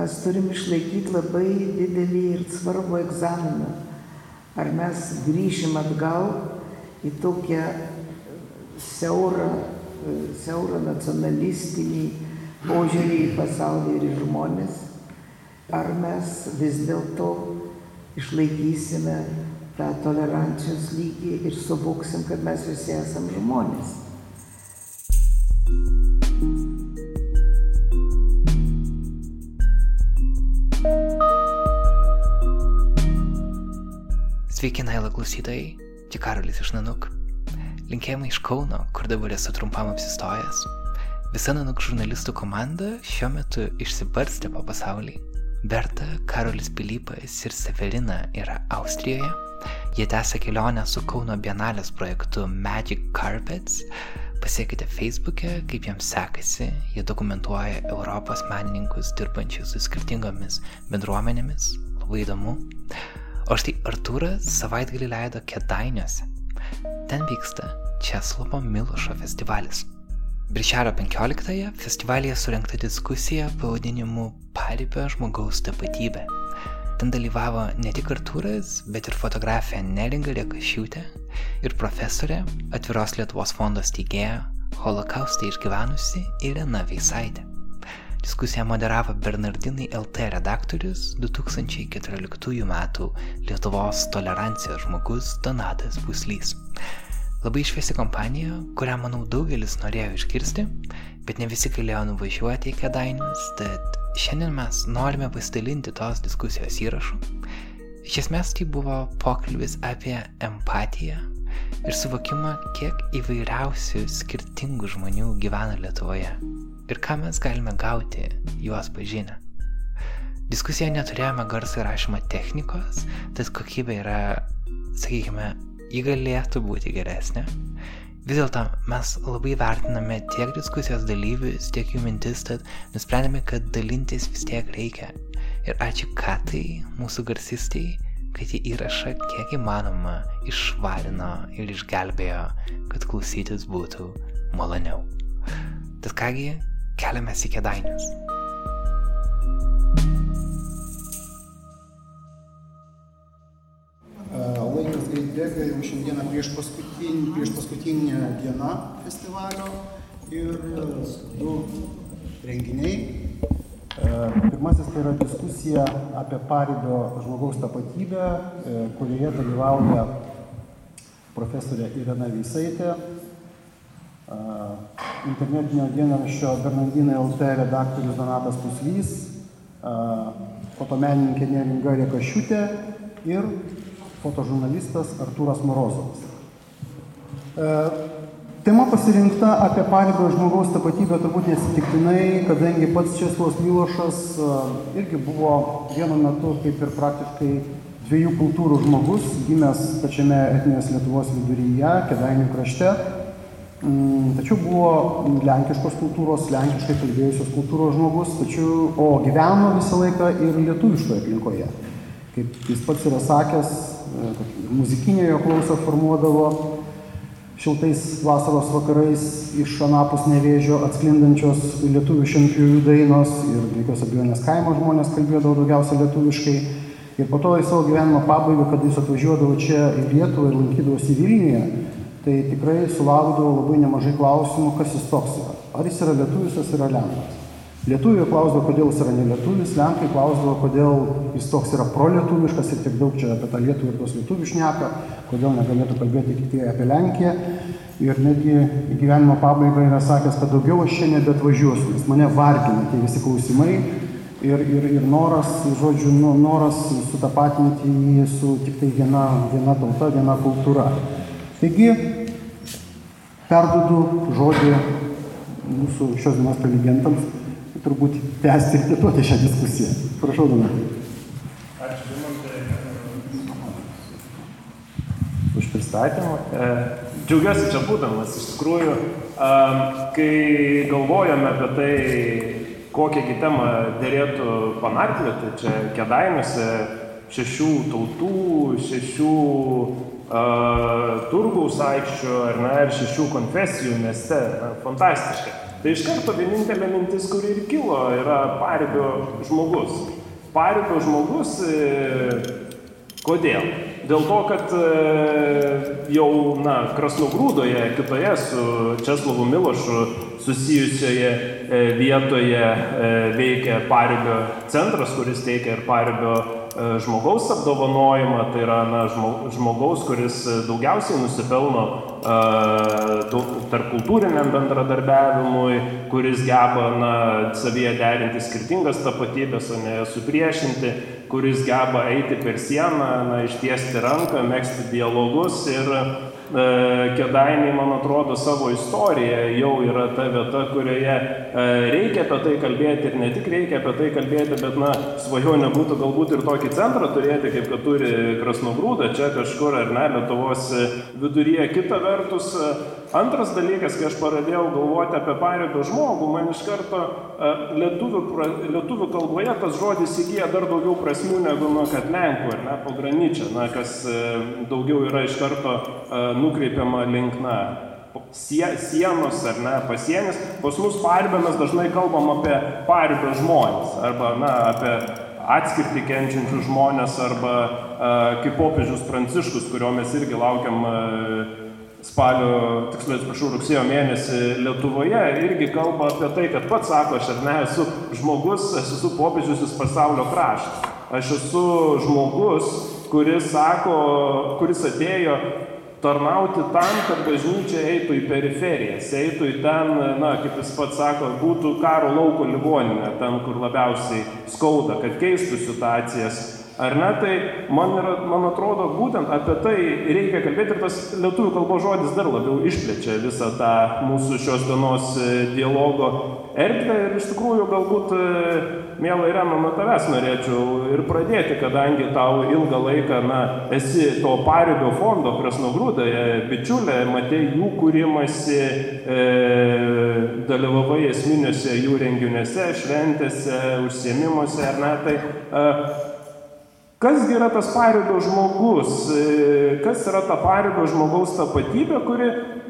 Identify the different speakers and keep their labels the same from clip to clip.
Speaker 1: mes turim išlaikyti labai didelį ir svarbų egzaminą. Ar mes grįšim atgal į tokią siaurą, siaurą nacionalistinį požiūrį į pasaulį ir į žmonės, ar mes vis dėlto išlaikysime tą tolerancijos lygį ir suvoksim, kad mes visi esam žmonės.
Speaker 2: Sveiki, Naila klausytojai, čia Karolis iš Nanuk. Linkėjimai iš Kauno, kur dabar esu trumpam apsistojęs. Visa Nanuk žurnalistų komanda šiuo metu išsibarstė po pasaulį. Berta, Karolis Pilypas ir Severina yra Austrijoje. Jie tęsia kelionę su Kauno Bienalės projektu Magic Carpets. Pasiekite Facebook'e, kaip jiems sekasi. Jie dokumentuoja Europos menininkus dirbančius su skirtingomis bendruomenėmis. Labai įdomu. O štai Artūras savaitgalį leido Kedainiuose. Ten vyksta Česlovo Milošo festivalis. Birželio 15-ąją festivalyje surinkta diskusija pavadinimu Paribio žmogaus tapatybė. Ten dalyvavo ne tik Artūras, bet ir fotografė Neringa Rekašiūtė ir profesorė Atviros Lietuvos fondo steigėja holokaustą išgyvenusi Irena Veisaitė. Diskusiją moderavo Bernardinai LT redaktorius 2014 m. Lietuvos tolerancijos žmogus Donatas Puslys. Labai šviesi kompanija, kurią manau daugelis norėjo išgirsti, bet ne visi galėjo nuvažiuoti į Kedainius, tad šiandien mes norime pasidalinti tos diskusijos įrašu. Iš esmės tai buvo pokalbis apie empatiją ir suvokimą, kiek įvairiausių skirtingų žmonių gyvena Lietuvoje ir ką mes galime gauti juos pažinę. Diskusijoje neturėjome garso įrašymo technikos, tad kokybė yra, sakykime, ji galėtų būti geresnė. Vis dėlto mes labai vertiname tiek diskusijos dalyvius, tiek jų mintis, tad nusprendėme, kad dalintis vis tiek reikia. Ir ačiū Katai, mūsų garsistai, kad į įrašą kiek įmanoma išvarino ir išgelbėjo, kad klausytis būtų maloniau. Tad kągi, keliamės į kėdainius.
Speaker 3: Laikas greit bėga, jau šiandieną prieš paskutinį, prieš paskutinį dieną festivalio ir du renginiai. Pirmasis tai yra diskusija apie paribio žmogaus tapatybę, kurioje dalyvauja profesorė Irena Vysaitė, internetinio dienraščio Bernardinai LT redaktorius Donatas Puslys, fotomenininkė Neringa Rekašiutė ir fotožurnalistas Artūras Morozovas. Tema pasirinkta apie paribio žmogaus tapatybę turbūt nesitiktinai, kadangi pats Česlovas Milošas irgi buvo vienu metu kaip ir praktiškai dviejų kultūrų žmogus, gimęs pačiame etinės Lietuvos viduryje, Kedainių krašte tačiau buvo lenkiškos kultūros, lenkiškai kalbėjusios kultūros žmogus, tačiau, o gyveno visą laiką ir lietuviškoje aplinkoje. Kaip jis pats yra sakęs, e, muzikinė jo klausa formuodavo šiltais vasaros vakarais iš anapus nevėžio atsklindančios lietuvių šimtųjų dainos ir be jokios abejonės kaimo žmonės kalbėdavo daugiausia lietuviškai. Ir po to į savo gyvenimo pabaigą, kad jis atvažiuodavo čia į Lietuvą ir lankydavosi Vilniuje, tai tikrai sulaukdavau labai nemažai klausimų, kas jis toks yra. Ar jis yra lietuvis, ar yra lenkas. Lietuviai klausdavo, kodėl jis yra nelietuvis, lenkai klausdavo, kodėl jis toks yra prolietuviškas ir tiek daug čia apie tą lietuvą ir tos lietuvių šneka, kodėl negalėtų kalbėti tik tai apie Lenkiją. Ir netgi gyvenimo pabaigą yra sakęs, kad daugiau aš čia nebetvažiuosiu, nes mane vargina tie visi klausimai ir, ir, ir noras, žodžiu, nu, noras sutapatinti jį su tik tai viena, viena tauta, viena kultūra. Taigi, perdodu žodį mūsų šios dienos prelegentams, turbūt tęsti ir plėtoti šią diskusiją. Prašau, Donatai.
Speaker 4: Ačiū, Dimantai, už pristatymą. E, džiaugiuosi čia būdamas, iš tikrųjų, kai galvojame apie tai, kokią temą dėrėtų panarplioti, čia kedainiuose šešių tautų, šešių turgaus aikščių ar ne, ir šešių konfesijų mieste. Na, fantastiška. Tai iš karto vienintelė mintis, kuri ir kilo, yra paribio žmogus. Paribio žmogus, e, kodėl? Dėl to, kad e, jau, na, Krasnogrūdoje, kitoje su Česlovu Milošu susijusioje e, vietoje veikia paribio centras, kuris teikia ir paribio žmogaus apdovanojimą, tai yra na, žmogaus, kuris daugiausiai nusipelno uh, tarp kultūriniam bendradarbiavimui, kuris geba na, savyje derinti skirtingas tapatybės, o ne supriešinti, kuris geba eiti per sieną, na, ištiesti ranką, mėgsti dialogus ir E, Kedainiai, man atrodo, savo istorija jau yra ta vieta, kurioje e, reikia apie tai kalbėti ir ne tik reikia apie tai kalbėti, bet, na, svajonė būtų galbūt ir tokį centrą turėti, kaip kad turi Krasnogrūda, čia kažkur ar ne, Lietuvos viduryje. Kita vertus, Antras dalykas, kai aš pradėjau galvoti apie paribio žmogų, man iš karto lietuvių, lietuvių kalboje tas žodis įgyja dar daugiau prasmių negu, nu, kad Lenkų ar ne, pograničia, na, kas daugiau yra iš karto nukreipiama link, na, sie, sienos ar ne, pasienis. Pas mus paribė mes dažnai kalbam apie paribio žmonės arba, na, apie atskirti kenčiančius žmonės arba kaip popiežius Pranciškus, kurio mes irgi laukiam spalio, tiksliai atsiprašau, rugsėjo mėnesį Lietuvoje irgi kalba apie tai, kad pats sako, aš ar ne esu žmogus, aš esu popiežius iš pasaulio krašto. Aš esu žmogus, kuris sako, kuris atėjo tarnauti tam, kad bažnyčia eitų į periferijas, eitų į ten, na, kaip jis pats sako, būtų karo lauko ligoninė, ten, kur labiausiai skauda, kad keistų situacijas Ar ne? Tai man, yra, man atrodo, būtent apie tai reikia kalbėti ir tas lietuvių kalbos žodis dar labiau išplečia visą tą mūsų šios dienos e, dialogo erdvę ir iš tikrųjų galbūt, e, mėla Irena, nuo tavęs norėčiau ir pradėti, kadangi tau ilgą laiką, na, esi to paribio fondo Krasnogrūdoje bičiulė, matei jų kūrimasi, e, dalyvavai esminiuose jų renginiuose, šventėse, užsiemimuose, ar ne, tai e, Kasgi yra tas paribio žmogus, e, kas yra ta paribio žmogaus tapatybė, kuri,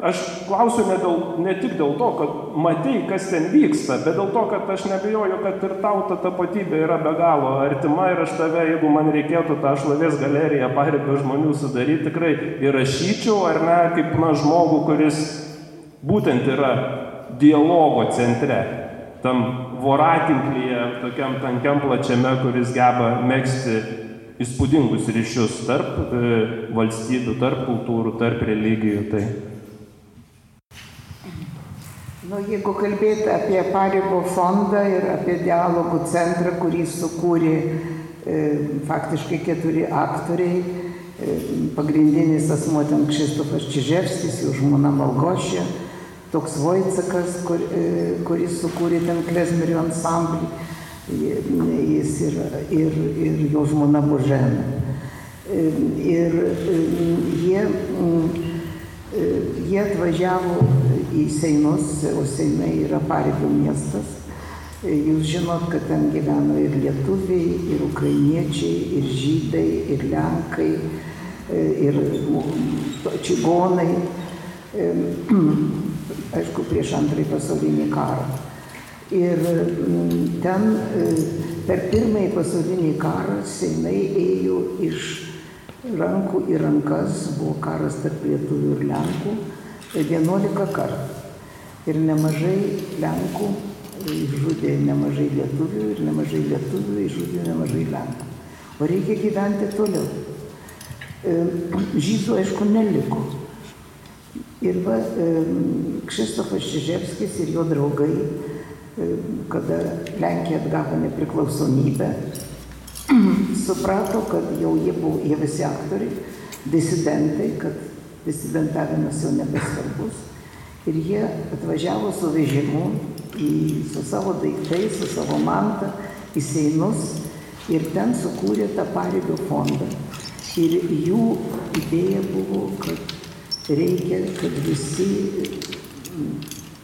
Speaker 4: aš klausiu ne, dėl, ne tik dėl to, kad matei, kas ten vyksta, bet dėl to, kad aš nebejoju, kad ir tau ta tapatybė yra be galo artima ir aš tave, jeigu man reikėtų tą šlovės galeriją paribio žmonių sudaryti, tikrai įrašyčiau, ar ne, kaip na žmogų, kuris būtent yra dialogo centre, tam voratinklyje, tokiam tankiam plačiame, kuris geba mėgsti įspūdingus ryšius tarp e, valstybių, tarp kultūrų, tarp religijų. Tai.
Speaker 1: Nu, jeigu kalbėti apie Paribų fondą ir apie dialogų centrą, kurį sukūrė e, faktiškai keturi aktoriai, e, pagrindinis asmo ten Kristofas Čiževskis, jų žmona Malgošė, toks Vojcekas, kur, e, kuris sukūrė ten klezmerio ansamblį jis ir, ir, ir jo žmona Božena. Ir jie, jie atvažiavo į Seinus, o Seinai yra Paribio miestas. Jūs žinot, kad ten gyveno ir lietuviai, ir ukrainiečiai, ir žydai, ir lenkai, ir čigonai. Aišku, prieš antrąjį pasaulinį karą. Ir mm, ten e, per pirmąjį pasaulinį karą Seinai ėjo iš rankų į rankas, buvo karas tarp lietuvių ir lenkų, 11 tai kartų. Ir nemažai lenkų išžudė nemažai lietuvių ir nemažai lietuvių išžudė nemažai lenkų. O reikia gyventi toliau. E, žydų, aišku, neliko. Ir va, e, Kristofas Čiževskis ir jo draugai kada Lenkija atgavo nepriklausomybę, suprato, kad jau jie buvo, jie visi aktoriai, disidentai, kad disidentavimas jau nebesvarbus. Ir jie atvažiavo su vežimu, į, su savo daiktais, su savo mantą, į Seinus ir ten sukūrė tą paribio fondą. Ir jų idėja buvo, kad reikia, kad visi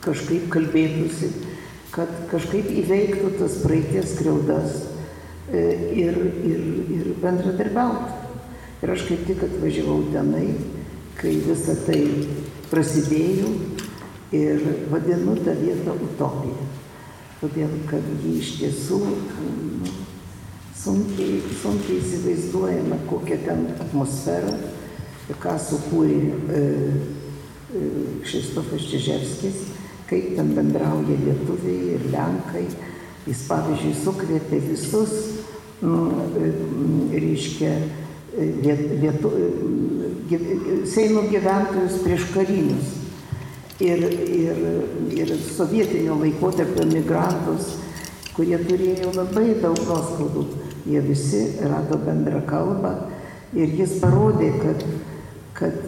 Speaker 1: kažkaip kalbėtųsi, kad kažkaip įveiktų tas praeities skriaudas e, ir, ir, ir bendradarbiautų. Ir aš kaip tik atvažiavau tenai, kai visa tai prasidėjo Ir vadinu tą vietą utopija. Todėl, kad ji iš tiesų nu, sunkiai, sunkiai įsivaizduojama, kokia ten atmosfera, ką sukūrė e, e, Kšistofas Čiževskis, kaip ten bendrauja lietuviai ir lenkai. Jis, pavyzdžiui, sukvietė visus, mm, reiškia, viet, vietu, Seimo gyventojus prieš karinius ir, ir, ir sovietinio laikotarpio migrantus, kurie turėjo labai daug nuoskaudų. Jie visi rado bendrą kalbą ir jis parodė, kad, kad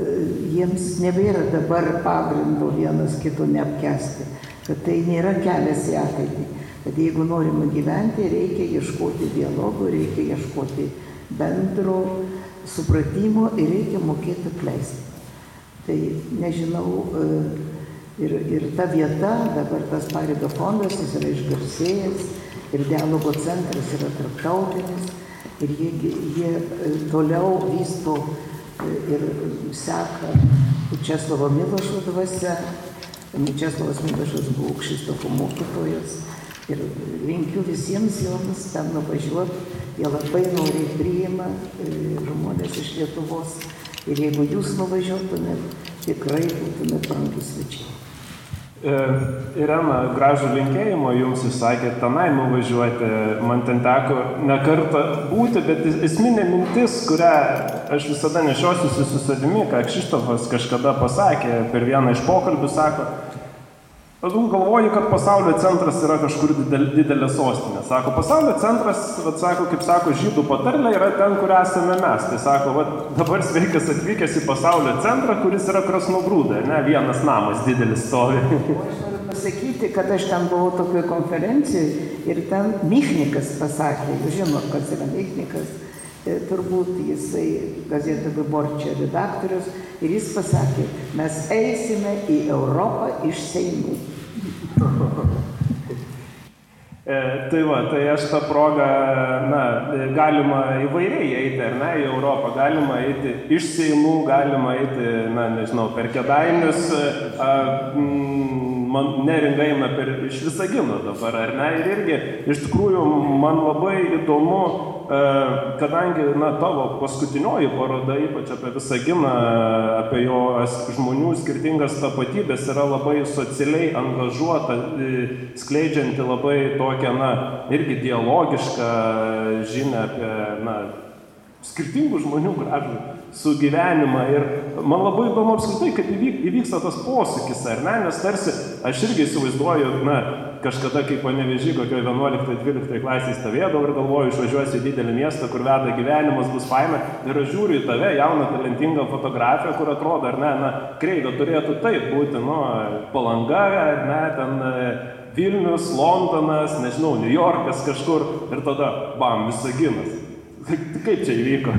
Speaker 1: jiems nebėra dabar pagrindo vienas kito neapkesti, kad tai nėra kelias į ateitį, kad jeigu norima gyventi, reikia ieškoti dialogų, reikia ieškoti bendro supratimo ir reikia mokėti atleisti. Tai nežinau, e, ir, ir ta vieta, dabar tas paribio fondas, jis yra išgarsėjęs ir dialogo centras yra tarptautinis ir jie, jie e, toliau vysto e, ir seka Česlovo Milošo dvasia. Česlovas Milošas buvo Kšistofo mokytojas ir linkiu visiems joms ten nuvažiuoti Jie labai noriai priima e, žmonės iš Lietuvos. Ir jeigu jūs nuvažiuotumėt, tikrai būtumėt brangus svečiai.
Speaker 4: E, Irena, gražų linkėjimą jums išsakė, tenai nuvažiuoti, man ten teko ne kartą būti, bet esminė mintis, kurią aš visada nešiosiuosi su savimi, ką Kšištofas kažkada pasakė per vieną iš pokalbių, sako, Aš galvoju, kad pasaulio centras yra kažkur didel, didelė sostinė. Sako, pasaulio centras, vat, sako, kaip sako, žydų patarlė yra ten, kur esame mes. Tai sako, vat, dabar sveikas atvykęs į pasaulio centrą, kuris yra krasnogrūda, ne vienas namas didelis stovi.
Speaker 1: Aš noriu pasakyti, kad aš ten buvau tokioje konferencijoje ir ten Michnikas pasakė, žinot, kas yra Michnikas turbūt jisai gazetą Viborčia redaktorius ir jis pasakė, mes eisime į Europą iš Seimų.
Speaker 4: E, tai va, tai aš tą progą, na, galima įvairiai eiti, ar ne, į Europą, galima eiti iš Seimų, galima eiti, na, nežinau, per kedainius, a, m, man neringa eina per iš Visagino dabar, ar ne, ir irgi, iš tikrųjų, man labai įdomu, E, kadangi, na, tavo paskutinioji paroda, ypač apie Visaginą, apie jo žmonių skirtingas tapatybės, yra labai socialiai angažuota, e, skleidžianti labai tokią, na, irgi dialogišką žinę apie, na, skirtingų žmonių gražų sugyvenimą. Ir man labai įdomu apskritai, kaip įvyksta tas posūkis, ar ne, nes tarsi aš irgi įsivaizduoju, na, kažkada kaip panevežį, kokioje 11-12 klasėje stovėdavau ir galvoju, išvažiuosiu į didelį miestą, kur veda gyvenimas, bus faina. Ir aš žiūriu į tave, jauną, talentingą fotografiją, kur atrodo, ar ne, na, kreido turėtų taip būti, nu, palanga, ar ne, ten e, Vilnius, Londonas, nežinau, New Yorkas kažkur ir tada, bam, visaginas. Kaip čia įvyko?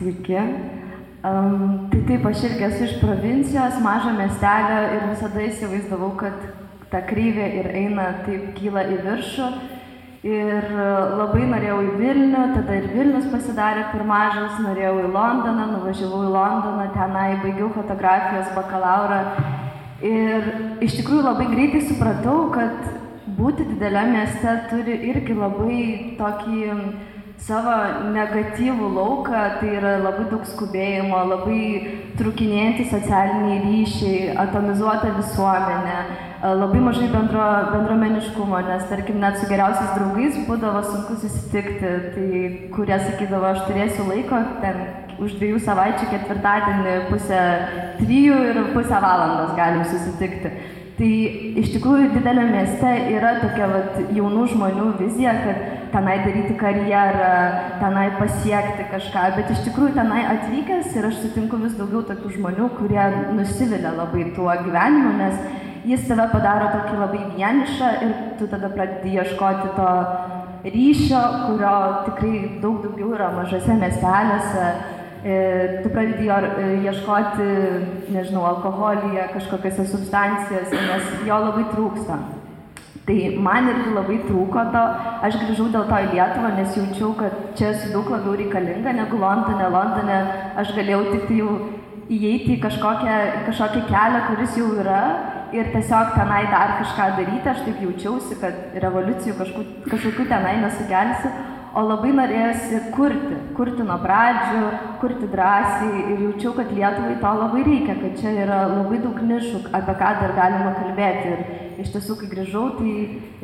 Speaker 5: Sveiki. Um, tai taip, aš irgi esu iš provincijos, mažo miestelio ir visada įsivaizdavau, kad ta kryvė ir eina taip kyla į viršų. Ir labai norėjau į Vilnių, tada ir Vilnius pasidarė per mažas, norėjau į Londoną, nuvažiavau į Londoną, tenai baigiau fotografijos bakalaurą. Ir iš tikrųjų labai greitai supratau, kad būti dideliame mieste turi irgi labai tokį savo negatyvų lauką, tai yra labai daug skubėjimo, labai trukinėjantys socialiniai ryšiai, atomizuota visuomenė, labai mažai bendro, bendromeniškumo, nes tarkim net su geriausiais draugais būdavo sunku susitikti, tai kurie sakydavo, aš turėsiu laiko ten už dviejų savaičių ketvirtadienį pusę trijų ir pusę valandos galim susitikti. Tai iš tikrųjų didelio mieste yra tokia vat, jaunų žmonių vizija, kad tenai daryti karjerą, tenai pasiekti kažką, bet iš tikrųjų tenai atvykęs ir aš sutinku vis daugiau tokių žmonių, kurie nusivilia labai tuo gyvenimu, nes jis tave padaro tokį labai vienišą ir tu tada pradedi ieškoti to ryšio, kurio tikrai daug daugiau yra mažose miestelėse E, tu pradedi jo e, ieškoti, nežinau, alkoholyje, kažkokiose substancijose, nes jo labai trūksta. Tai man irgi labai trūko to, aš grįžau dėl to į Lietuvą, nes jaučiau, kad čia esu daug labiau reikalinga negu Londone. Londone aš galėjau tik tai jau įeiti į kažkokią, kažkokį kelią, kuris jau yra ir tiesiog tenai dar kažką daryti, aš taip jaučiausi, kad revoliucijų kažkokių, kažkokių tenai nesukelsi, o labai norėjosi kurti, kurti nuo pradžių, kurti drąsiai ir jaučiau, kad Lietuvai to labai reikia, kad čia yra labai daug nišų, apie ką dar galima kalbėti. Ir iš tiesų, kai grįžau, tai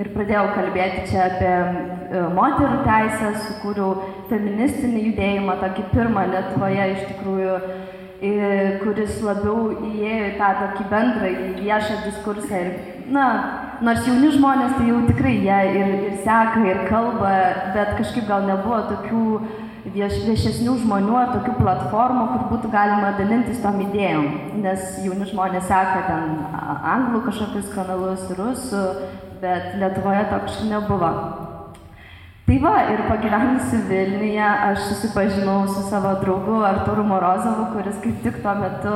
Speaker 5: ir pradėjau kalbėti čia apie e, moterų teisės, sukūriau feministinį judėjimą, tokį pirmą Lietuvoje iš tikrųjų kuris labiau įėjo į tą tokį bendrą, į viešą diskursą. Ir, na, nors jauni žmonės, tai jau tikrai jie ir, ir seka, ir kalba, bet kažkaip gal nebuvo tokių vieš, viešesnių žmonių tokių platformų, kur būtų galima dalintis tom idėjom. Nes jauni žmonės seka ten anglų kažkokius kanalus, rusų, bet Lietuvoje to kažkaip nebuvo. Tai va, ir pagyvenusi Vilniuje aš susipažinau su savo draugu Arturu Morozovu, kuris kaip tik tuo metu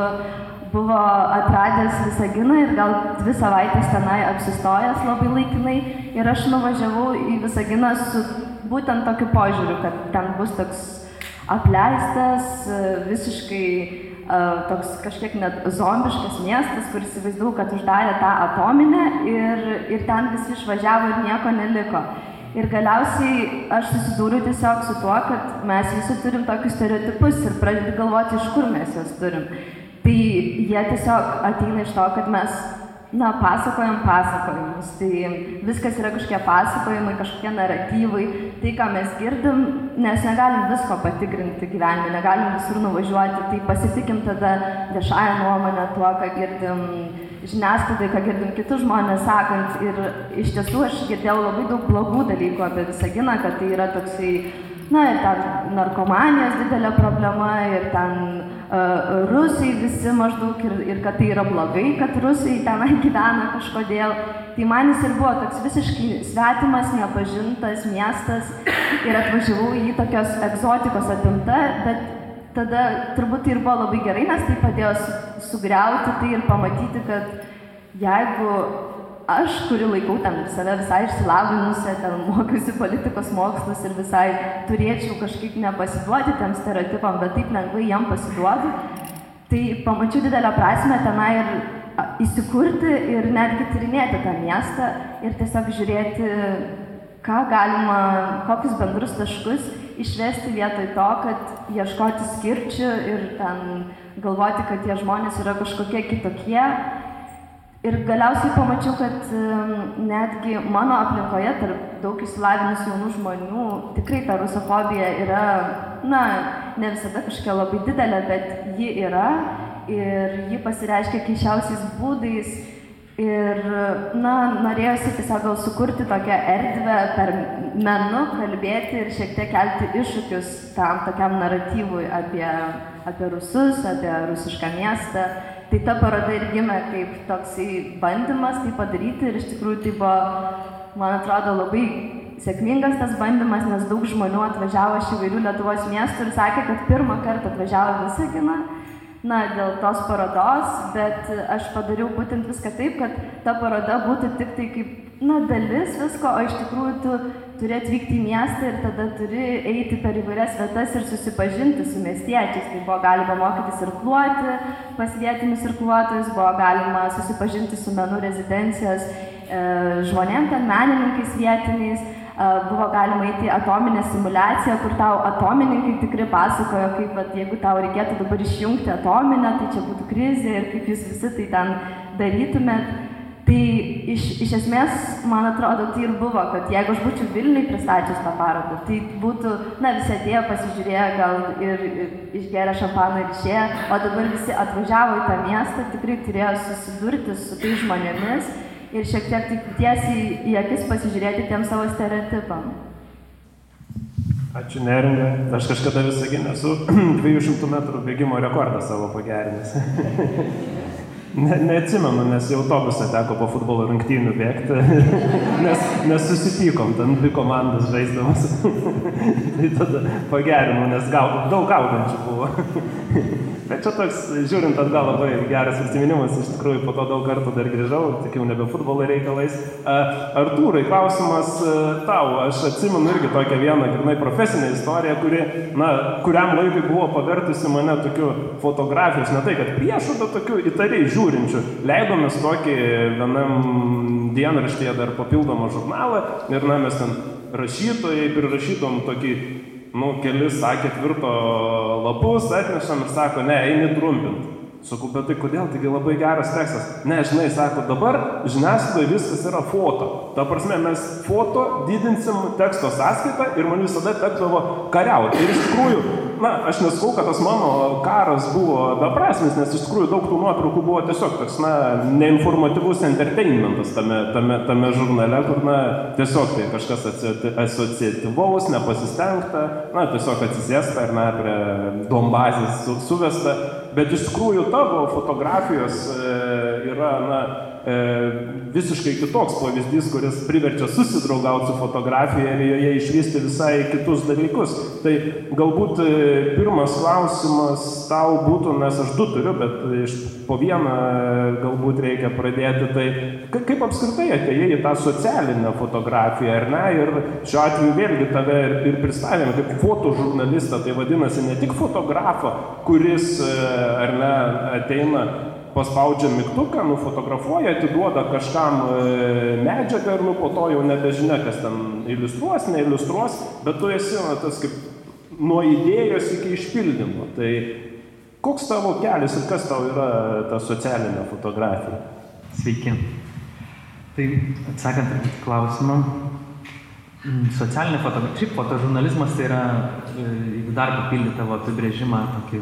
Speaker 5: buvo atradęs Visaginą ir gal dvi savaitės tenai apsistojęs labai laikinai. Ir aš nuvažiavau į Visaginą su būtent tokiu požiūriu, kad ten bus toks apleistas, visiškai uh, toks kažkiek net zombiškas miestas, kur įsivaizdavau, kad uždarė tą atominę ir, ir ten visi išvažiavo ir nieko neliko. Ir galiausiai aš susidūriau tiesiog su tuo, kad mes visi turim tokius stereotipus ir pradedi galvoti, iš kur mes juos turim. Tai jie tiesiog ateina iš to, kad mes, na, pasakojam pasakojimus. Tai viskas yra kažkokie pasakojimai, kažkokie naratyvai, tai, ką mes girdim, nes negalim visko patikrinti gyvenime, negalim visur nuvažiuoti, tai pasitikim tada viešąją nuomonę tuo, ką girdim žiniasklaidai, ką girdim kitus žmonės sakant. Ir iš tiesų aš girdėjau labai daug blogų dalykų apie Visaginą, kad tai yra toksai, na, ir ten narkomanijos didelė problema, ir ten uh, rusai visi maždaug, ir, ir kad tai yra blogai, kad rusai tenai gyvena kažkodėl. Tai man jis ir buvo toks visiškai svetimas, nepažintas miestas ir atvažiavau į jį tokios egzotikos apimta, bet tada turbūt tai ir buvo labai gerai, nes tai padėjo sugriauti tai ir pamatyti, kad jeigu aš, kuri laikau ten save visai išsilavinusią, ten mokiausi politikos mokslus ir visai turėčiau kažkaip nepasiduoti tiem stereotipam, bet taip lengvai jam pasiduodu, tai pamačiau didelę prasme tenai ir įsikurti ir netgi tyrinėti tą miestą ir tiesiog žiūrėti, ką galima, kokius bendrus taškus išvesti vietoj to, kad ieškoti skirčių ir ten galvoti, kad tie žmonės yra kažkokie kitokie. Ir galiausiai pamačiau, kad netgi mano aplinkoje, tarp daug įsilavinusių jaunų žmonių, tikrai ta rusofobija yra, na, ne visada kažkokia labai didelė, bet ji yra ir ji pasireiškia keišiausiais būdais Ir, na, norėjosi tiesiog gal sukurti tokią erdvę per menu, kalbėti ir šiek tiek kelti iššūkius tam tokiam naratyvui apie, apie rusus, apie rusišką miestą. Tai ta paroda ir gimė kaip toksai bandymas tai padaryti ir iš tikrųjų tai buvo, man atrodo, labai sėkmingas tas bandymas, nes daug žmonių atvažiavo iš įvairių Lietuvos miestų ir sakė, kad pirmą kartą atvažiavo Visaginą na, dėl tos parodos, bet aš padariau būtent viską taip, kad ta paroda būtų tik tai kaip, na, dalis visko, o iš tikrųjų tu turi atvykti į miestą ir tada turi eiti per įvairias vietas ir susipažinti su miestiečiais. Tai buvo galima mokytis irkluoti pas vietinius irkluotojus, buvo galima susipažinti su menų rezidencijos e, žmonėm, ten menininkais vietiniais buvo galima eiti į atominę simulaciją, kur tau atomininkai tikrai pasakojo, kaip, vat, jeigu tau reikėtų dabar išjungti atominę, tai čia būtų krizė ir kaip jūs visi tai ten darytumėt. Tai iš, iš esmės, man atrodo, tai ir buvo, kad jeigu aš būčiau Vilniui pristačius tą parodą, tai būtų, na, visi atėjo, pasižiūrėjo, gal ir, ir išgeria šampaną ir išėjo, o dabar visi atvažiavo į tą miestą, tikrai turėjo susidurti su tais žmonėmis ir šiek tiek taip tiesiai į akis pasižiūrėti tiem savo stereotipam.
Speaker 4: Ačiū neringa. Aš kažkada visą gimę esu 200 metrų bėgimo rekordą savo pagerinęs. Ne, neatsimenu, nes jau autobusą teko po futbolo rungtynių bėgti, nes, nes susipykom, ten dvi komandas žaisdamas. tai tada pagerinau, nes gau, daug gaudančių buvo. Bet čia toks, žiūrint atgal, labai geras atsiminimas, iš tikrųjų po to daug kartų dar grįžau, tik jau nebe futbolo reikalais. Artūrai, klausimas tau, aš atsimenu irgi tokią vieną, grinai profesinę istoriją, kuri, na, kuriam laikui buvo pavertusi mane tokiu fotografijos, ne tai, kad priešų, bet tokiu įtariai žiūrinčiu. Leidomės tokį vienam dienraštyje dar papildomą žurnalą ir, na, mes ten rašytojai prirašytom tokį nu, kelis A4 lapus atnešam ir sako, ne, eini trumpinti. Sakau, bet tai kodėl, taigi labai geras tekstas. Ne, žinai, sako, dabar žiniasklaidoje viskas yra foto. Ta prasme, mes foto didinsim teksto sąskaitą ir man visada tekdavo kariauti. Ir iš tikrųjų, na, aš nesakau, kad tas mano karas buvo beprasmis, nes iš tikrųjų daug tų nuotraukų buvo tiesiog toks, na, neinformatyvus entertainmentas tame, tame, tame žurnale, kur, na, tiesiog tai kažkas asociatyvaus, nepasistengta, na, tiesiog atsisėsta ir, na, prie dombazės su, suvesta. Bet iš tikrųjų tavo fotografijos e, yra, na, e, visiškai kitoks pavyzdys, kuris priverčia susidraugauti su fotografija ir joje išvysti visai kitus dalykus. Tai galbūt e, pirmas klausimas tau būtų, nes aš du turiu, bet iš po vieną galbūt reikia pradėti. Tai kaip apskritai atėjai į tą socialinę fotografiją, ar ne? Ir šiuo atveju vėlgi tave ir, ir pristavėme kaip fotožurnalistą, tai vadinasi ne tik fotografą, kuris, ar ne, ateina paspaudžia mygtuką, nufotografuoja, atiduoda kažkam medžiagą ir nu po to jau nebežinia, kas ten iliustruos, neiliustruos, bet tu esi na, tas kaip nuo idėjos iki išpildymo. Tai koks tavo kelias ir kas tau yra ta socialinė fotografija?
Speaker 6: Sveiki. Tai atsakant klausimą, socialinė fotografija, šiaip fotožurnalizmas tai yra, jeigu dar papildyti tavo apibrėžimą, tokį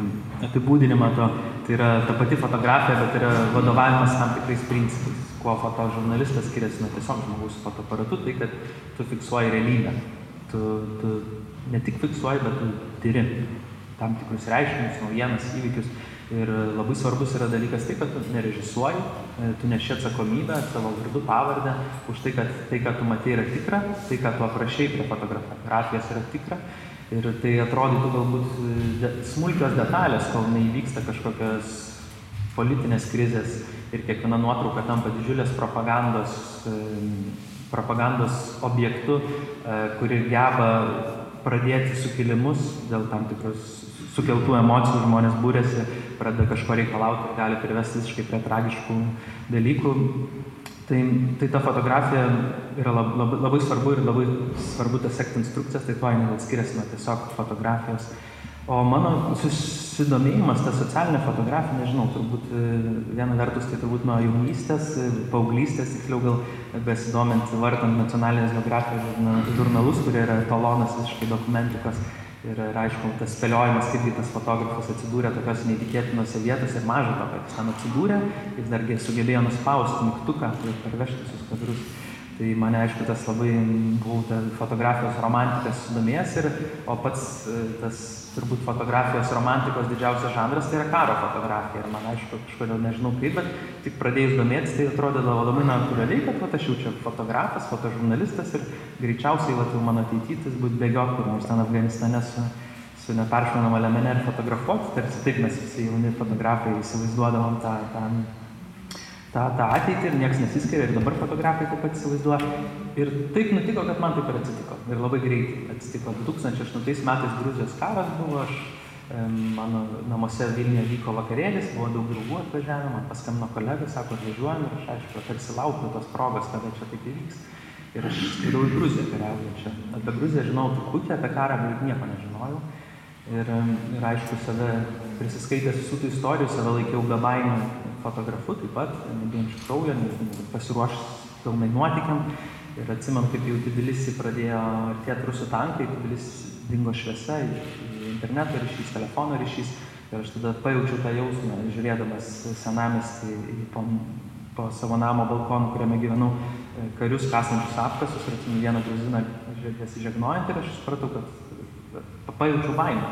Speaker 6: apibūdinimą to, tai yra ta pati fotografija, bet yra vadovavimas tam tikrais principais. Kuo fotožurnalistas skiriasi nuo tiesiog žmogaus fotoaparatu, tai kad tu fiksuoji realybę. Tu, tu ne tik fiksuoji, bet tu tyri tam tikrus reiškinius, naujienas, įvykius. Ir labai svarbus yra dalykas tai, kad tu nerežisuoji, tu neši atsakomybę, savo vardu, pavardę, už tai, kad tai, ką tu matai, yra tikra, tai, ką tu aprašai prie fotografijos yra tikra. Ir tai atrodytų galbūt de, smulkios detalės, kol neįvyksta kažkokios politinės krizės ir kiekviena nuotrauka tampa didžiulės propagandos, propagandos objektu, kuri geba pradėti sukilimus dėl tam tikrus sukeltų emocijų, žmonės būrėsi, pradeda kažko reikalauti ir gali privesti visiškai prie tragiškų dalykų. Tai, tai ta fotografija yra labai, labai, labai svarbu ir labai svarbu tas sekti instrukcijas, tai tuo jinai skiriasi nuo tiesiog fotografijos. O mano susidomėjimas ta socialinė fotografija, nežinau, turbūt viena vertus tai turbūt nuo jaunystės, paauglystės, tiksliau gal besidomint, vartant nacionalinės geografijos žurnalus, kurie yra etalonas visiškai dokumentikos. Ir, ir aišku, tas spėliojimas, kaip tas fotografas atsidūrė tokios neįtikėtinose vietose ir maža to, kad jis ten atsidūrė, jis dargi sugebėjo nuspausti mygtuką ir parvežti visus kadrus. Tai mane, aišku, tas labai buvau ta fotografijos romantikas sudomėjęs, ir, o pats tas turbūt fotografijos romantikos didžiausias žanras tai yra karo fotografija. Ir man, aišku, kažkodėl nežinau kaip, bet tik pradėjus domėtis, tai atrodydavo labai natūraliai, kad vat, aš jau čia fotografas, fotožurnalistas ir greičiausiai vat, jau mano ateitytis būtų bėgioti kur nors ten Afganistane su, su neperšaunama lemene ir fotografuoti. Tarsi taip mes visi jauni fotografai įsivaizduodavom tą, tą tą, tą ateitį ir niekas nesiskiria ir dabar fotografai taip pat įsivaizduoja. Ir taip nutiko, kad man taip ir atsitiko. Ir labai greitai atsitiko. 2008 metais Gruzijos karas buvo, aš, mano namuose Vilniuje vyko vakarėlis, buvo daug draugų atvažiavę, man paskambino kolega, sako, atvažiuojam ir aš aišku, tarsi laukiu tos progos, kada čia taip įvyks. Ir aš skridau į Gruziją kariauju čia. Apie Gruziją žinau truputį, apie karą beveik nieko nežinojau. Ir, ir aišku, save prisiskaitęs visų tų istorijų, save laikiau be baimių fotografu taip pat, nebijančiu kraujo, pasiruošęs pilnai nuotikiam. Ir atsimenu, kaip jau Tbilisi pradėjo artėti rusų tankai, Tbilisi dingo šviesa, interneto ryšys, telefono ryšys. Ir aš tada pajaučiau tą jausmą, žiūrėdamas senamestį po, po savo namo balkoną, kuriame gyvenau, karius kasančius apkasus ir atsimenu vieną gruziną besižegnojant ir aš supratau, kad pajaučiau baimę.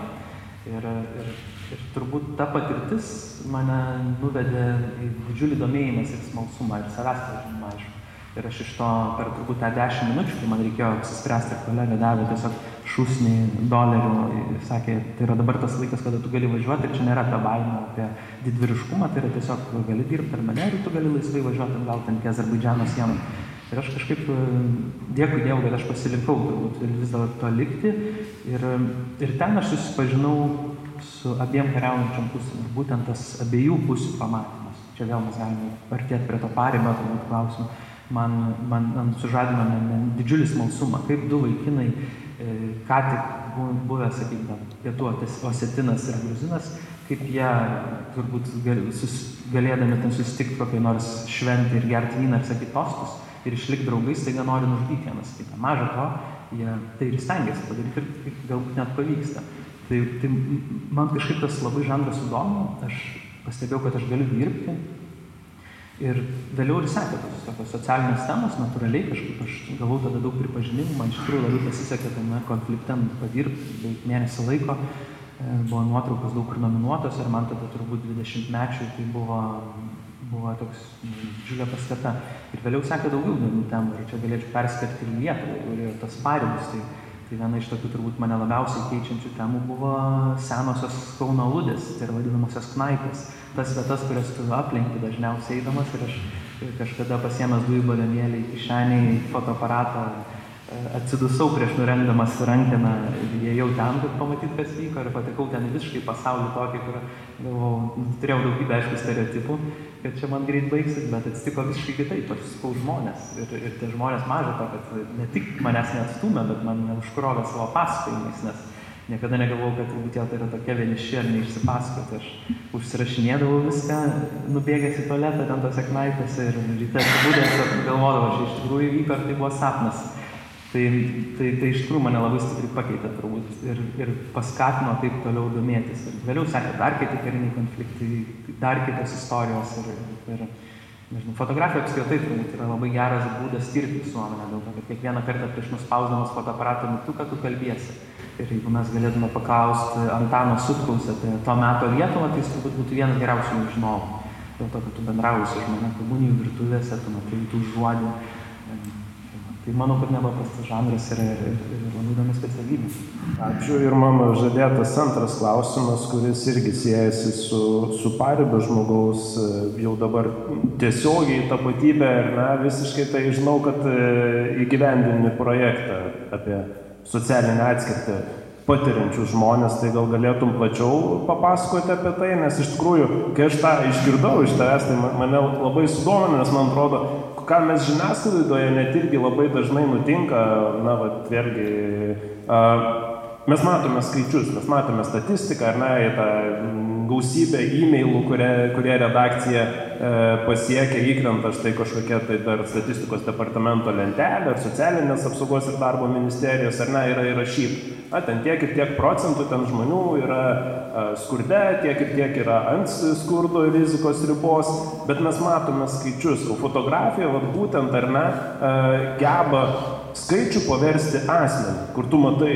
Speaker 6: Ir, ir ir turbūt ta patirtis mane nuvedė į didžiulį domėjimąsi ir smalsumą ir savęs pažinimą, aišku. Ir aš iš to per turbūt tą dešimt minučių, kai man reikėjo apsispręsti, ir kolega davė tiesiog šūsnį dolerių, sakė, tai yra dabar tas laikas, kada tu gali važiuoti ir čia nėra ta baimė apie didvyriškumą, tai yra tiesiog gali dirbti per mane ir tu gali laisvai važiuoti atgal ten iki Azerbaidžiano sienų. Ir aš kažkaip dėkui Dievui, kad aš pasilinkau turbūt vis dėlto likti. Ir, ir ten aš susipažinau su abiem kariaujančiam pusėm. Ir būtent tas abiejų pusių pamatymas. Čia vėl mes galime artėti prie to paribio, turbūt klausimų. Man, man, man sužadino ne, ne, didžiulį smalsumą, kaip du vaikinai, e, ką tik buvę, sakykime, pietų osetinas ir gruzinas, kaip jie turbūt galėdami ten susitikti kokiai nors šventį ir gerti vyną ir sakyti tostus ir išlikti draugais, taigi nori nužudyti vienas kitą. Maža to, jie tai ir stengiasi padaryti ir galbūt net pavyksta. Tai, tai man kažkaip tas labai žanras sudomino, aš pastebėjau, kad aš galiu dirbti. Ir vėliau ir sekė tos tokios socialinės temos, natūraliai kažkaip aš gavau tada daug pripažinimų, man iš tikrųjų labai pasisekė tame konflikte padirbti, beveik mėnesį laiko, buvo nuotraukos daug kur nominuotos ir man tada turbūt 20 mečių tai buvo, buvo toks didžiulė paskata. Ir vėliau sekė daugiau įdomių temų ir čia galėčiau perskirti ir Lietuvą, ir tas pareigos. Tai, tai viena iš tokių turbūt mane labiausiai keičiančių temų buvo senosios Kauno Ludės, tai yra vadinamosios knaipės. Tas vietas, kurias tu aplinki dažniausiai eidamas ir aš kažkada pasiemęs dujų balionėlį į fotoaparatą atsidusau prieš nurengdamas rankeną ir įėjau ten, kad pamatyt, kas vyko ir patekau ten visiškai pasaulį tokį, kur galvojau, turėjau daugybę aišku stereotipų, kad čia man greit baigsis, bet atsitiko visiškai kitaip, aš susikau žmonės ir, ir tie žmonės maža to, kad ne tik manęs neatstumė, bet man užkrovė savo pasakojimais, nes niekada negalvojau, kad turbūt jie tai yra tokie vieniši ar neišsipasakoti. Aš užsirašinėdavau viską, nubėgęs į tualetą ten tose knaipėse ir ryte atsibūdęs galvodavau, aš iš tikrųjų vyko, ar tai buvo sapnas. Tai, tai, tai iš tikrųjų mane labai stipriai pakeitė turbūt ir, ir paskatino taip toliau domėtis. Ir vėliau sekė dar kiti kariniai konfliktai, dar kitos istorijos. Ir, ir, nežinau, fotografija apskritai turbūt yra labai geras būdas tirti visuomenę, dėl to, kad kiekvieną kartą prieš nuspausdamas fotoaparatą mygtuką tu kalbėsi. Ir jeigu mes galėtume paklausti Antano Sutkaus apie to meto Lietuvą, tai jis turbūt būtų vienas geriausių žinovų. Dėl to, kad tu bendrauji su žmonėmis komunijų virtuvėse, tu matai tų žodžių. Tai manau, kad nepaprastas žanras yra ir, ir, ir labai įdomi specialybė.
Speaker 4: Ačiū ir mano žadėtas antras klausimas, kuris irgi siejasi su, su paribio žmogaus jau dabar tiesiogiai tapatybė ir na, visiškai tai žinau, kad įgyvendini projektą apie socialinę atskirtį patiriančius žmonės, tai gal galėtum plačiau papasakoti apie tai, nes iš tikrųjų, kai aš tą išgirdau iš tavęs, tai mane labai sudomino, nes man atrodo, ką mes žiniasklaidoje net irgi labai dažnai nutinka, na, va, vėlgi, a, mes matome skaičius, mes matome statistiką, ar ne, tą gausybę e-mailų, kurie, kurie redakcija pasiekia, įkrenta štai kažkokia tai dar statistikos departamento lentelė, ar socialinės apsaugos ir darbo ministerijos, ar ne, yra įrašyta. Na, ten tiek ir tiek procentų ten žmonių yra a, skurde, tiek ir tiek yra ant skurdo rizikos ribos, bet mes matome skaičius. O fotografija, vad būtent, ar ne, a, geba skaičių paversti asmenį, kur tu matai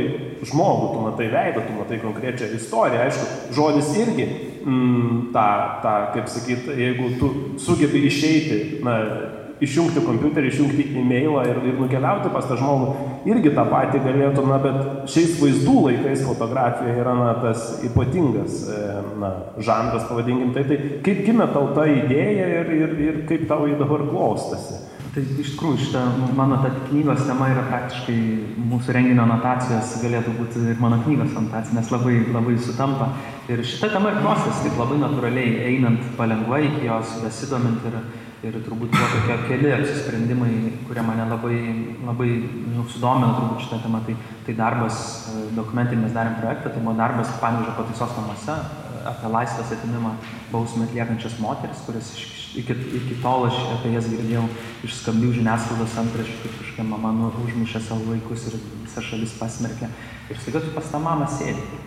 Speaker 4: žmogų, tu matai veidą, tu matai konkrečią istoriją. Aišku, žodis irgi mm, tą, tą, kaip sakyt, jeigu tu sugebi išeiti, na, išjungti kompiuterį, išjungti e-mailą ir, ir nukeliauti pas tą žmogų, irgi tą patį galėtų, na, bet šiais vaizdų laikais fotografija yra, na, tas ypatingas, na, žanras, pavadinkim tai, tai kaip gimė tau ta idėja ir, ir, ir kaip tau jį dabar klostasi?
Speaker 6: Tai iš tikrųjų šitą mano ta knygos tema yra praktiškai mūsų renginio anotacijos, galėtų būti ir mano knygos anotacija, nes labai, labai sutampa. Ir šita tema ir klostės taip labai natūraliai, einant palengva iki jos, besidomint ir, ir turbūt buvo tokie keli apsisprendimai, kurie mane labai, labai nu, sudomino turbūt šitą temą. Tai, tai darbas, dokumentinį mes darėm projektą, tai buvo darbas Panvižo pataisos namuose apie laisvės atimimą bausmę atliekančias moteris, kurias iki, iki tol aš apie jas girdėjau iš skambių žiniasklaidos antraščių, kaip kažkokia mama nu, užmušė savo vaikus ir visa šalis pasmerkė. Ir staiga tu pas tą mamą sėdi.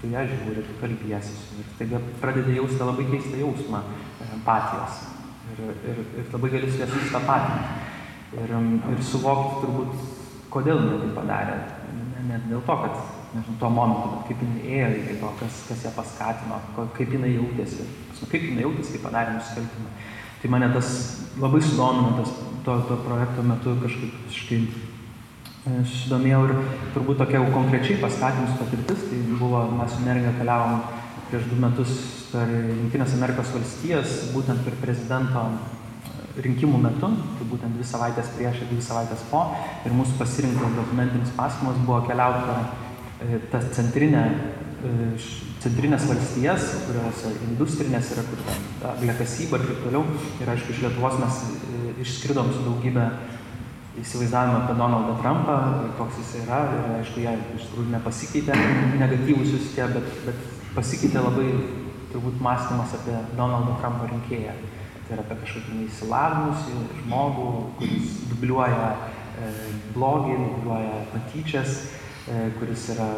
Speaker 6: Tu ją žiūri, tu kalbėsi su ir staiga pradedi jausti labai keistą jausmą empatijos. Ir, ir, ir labai gali su ją susitapatinti. Ir, ir suvokti turbūt, kodėl jie tai padarė. Ne, ne dėl to, kad nežinau, tuo momentu, bet kaip jinai ėjo iki to, kas, kas ją paskatino, kaip jinai jautėsi, kaip jinai jautėsi, kai padarė nusikaltimą. Tai mane tas labai sudomino, tas to, to projekto metu kažkaip visiškai e, susidomėjau ir turbūt tokia jau konkrečiai paskatimus patirtis, tai buvo, mes su Neringa keliavom prieš du metus per Junktinės Amerikos valstijas, būtent per prezidento rinkimų metu, tai būtent dvi savaitės prieš ir dvi savaitės po, ir mūsų pasirinktas dokumentinis pasakojimas buvo keliauti e, tas centrinę, e, centrinės valstijas, kuriuose industrinės yra, kur angliakasyba ir taip toliau. Ir aišku, iš Lietuvos mes e, išskridom su daugybė įsivaizdavimą apie Donaldą Trumpą, koks jis yra, ir aišku, jie iš tikrųjų nepasikeitė, negatyvus jūs tie, bet, bet pasikeitė labai turbūt mąstymas apie Donaldo Trumpo rinkėją. Tai yra apie kažkokį neįsilavinusį žmogų, kuris dubliuoja e, blogį, dubliuoja patyčias, e, kuris yra,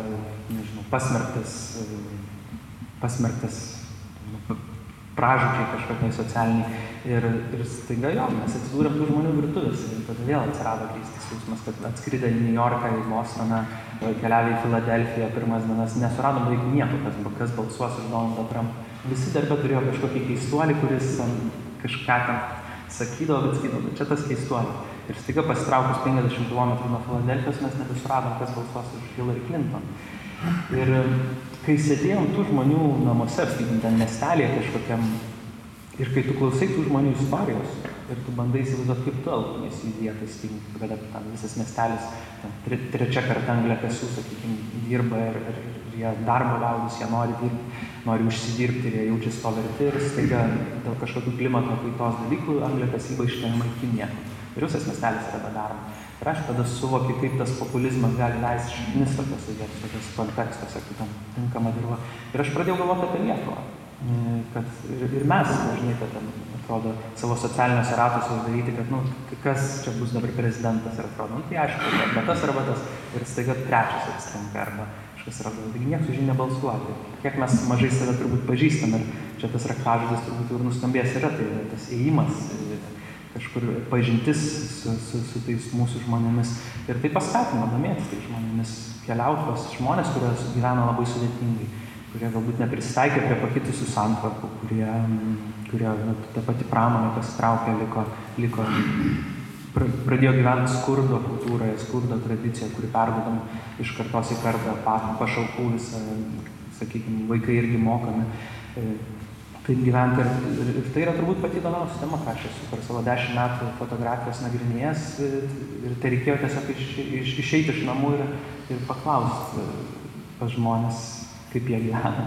Speaker 6: nežinau, pasmerktas, e, pasmerktas nu, pražudžiai kažkokiai socialiniai. Ir, ir staiga jo, mes atsidūrėm tų žmonių virtuvės ir tada vėl atsirado grįstis jausmas, kad atskridę į New Yorką, į Bostoną, keliavę į Filadelfiją pirmas dienas, nesuradom beveik nieko, kas, kas balsuos už Donaldą Trumpą. Visi darbė turėjo kažkokį keistuolį, kuris kažką ten sakydavo, bet sakydavo, čia tas keistuolis. Ir staiga pasitraukus 50 km nuo Filadelfijos mes nebesuradom, kas balsuos už Hillary Clinton. Ir kai sėdėjom tų žmonių namuose, sakykim, ten miestelėje kažkokiam, ir kai tu klausai tų žmonių istorijos, ir tu bandai įsivaizduoti, kaip tu elgtumės į vietą, sakykim, kada ten visas miestelis, ten, tre, trečia karta angliakasių, sakykim, dirba ir, ir, ir jie darbo liaudis, jie nori dirbti nori užsidirbti ir jie jaučiasi to verti ir staiga dėl kažkokių klimato kaitos dalykų angliakasyba iškeliama į Kiniją. Ir visas miestelis yra be darbo. Ir aš tada suvokiu, kaip tas populizmas gali leisti šaknis tokiuose vietose, kontekstuose, kai tam tinkama dirba. Ir aš pradėjau galvoti apie Lietuvą. Kad ir, ir mes dažnai, kad ten, atrodo, savo socialiniuose ratuose uždaryti, kad, nu, kas čia bus dabar prezidentas ir atrodo, nu, tai aišku, bet tas arba tas. Ir staiga trečias atsitinka arba kažkas yra, taigi niekas už jį nebalsuoja. Kiek mes mažai save turbūt pažįstam ir čia tas raktažodis turbūt jau ir nuskambės yra, tai yra tas įėjimas, kažkur pažintis su, su, su tais mūsų žmonėmis. Ir tai paskatino domėtis tais žmonėmis, keliauti pas žmonės, kurie gyvena labai sudėtingai, kurie galbūt nepristaikė prie pakitusių santvarkų, kurie, kurie nu, ta pati pramonė pasitraukė, liko, liko pradėjo gyventi skurdo kultūroje, skurdo tradicija, kuri perdodama iš kartos į kartą, pašalpų visą, sakykime, vaikai irgi mokami. Taip gyventi ir, ir, tai yra turbūt pati įdomiausia tema, ką aš esu per savo dešimt metų fotografijos nagrinėjęs ir, tai reikėjo tiesiog iš, iš, išeiti iš namų ir, ir paklausti e, pas žmonės, kaip jie gyvena.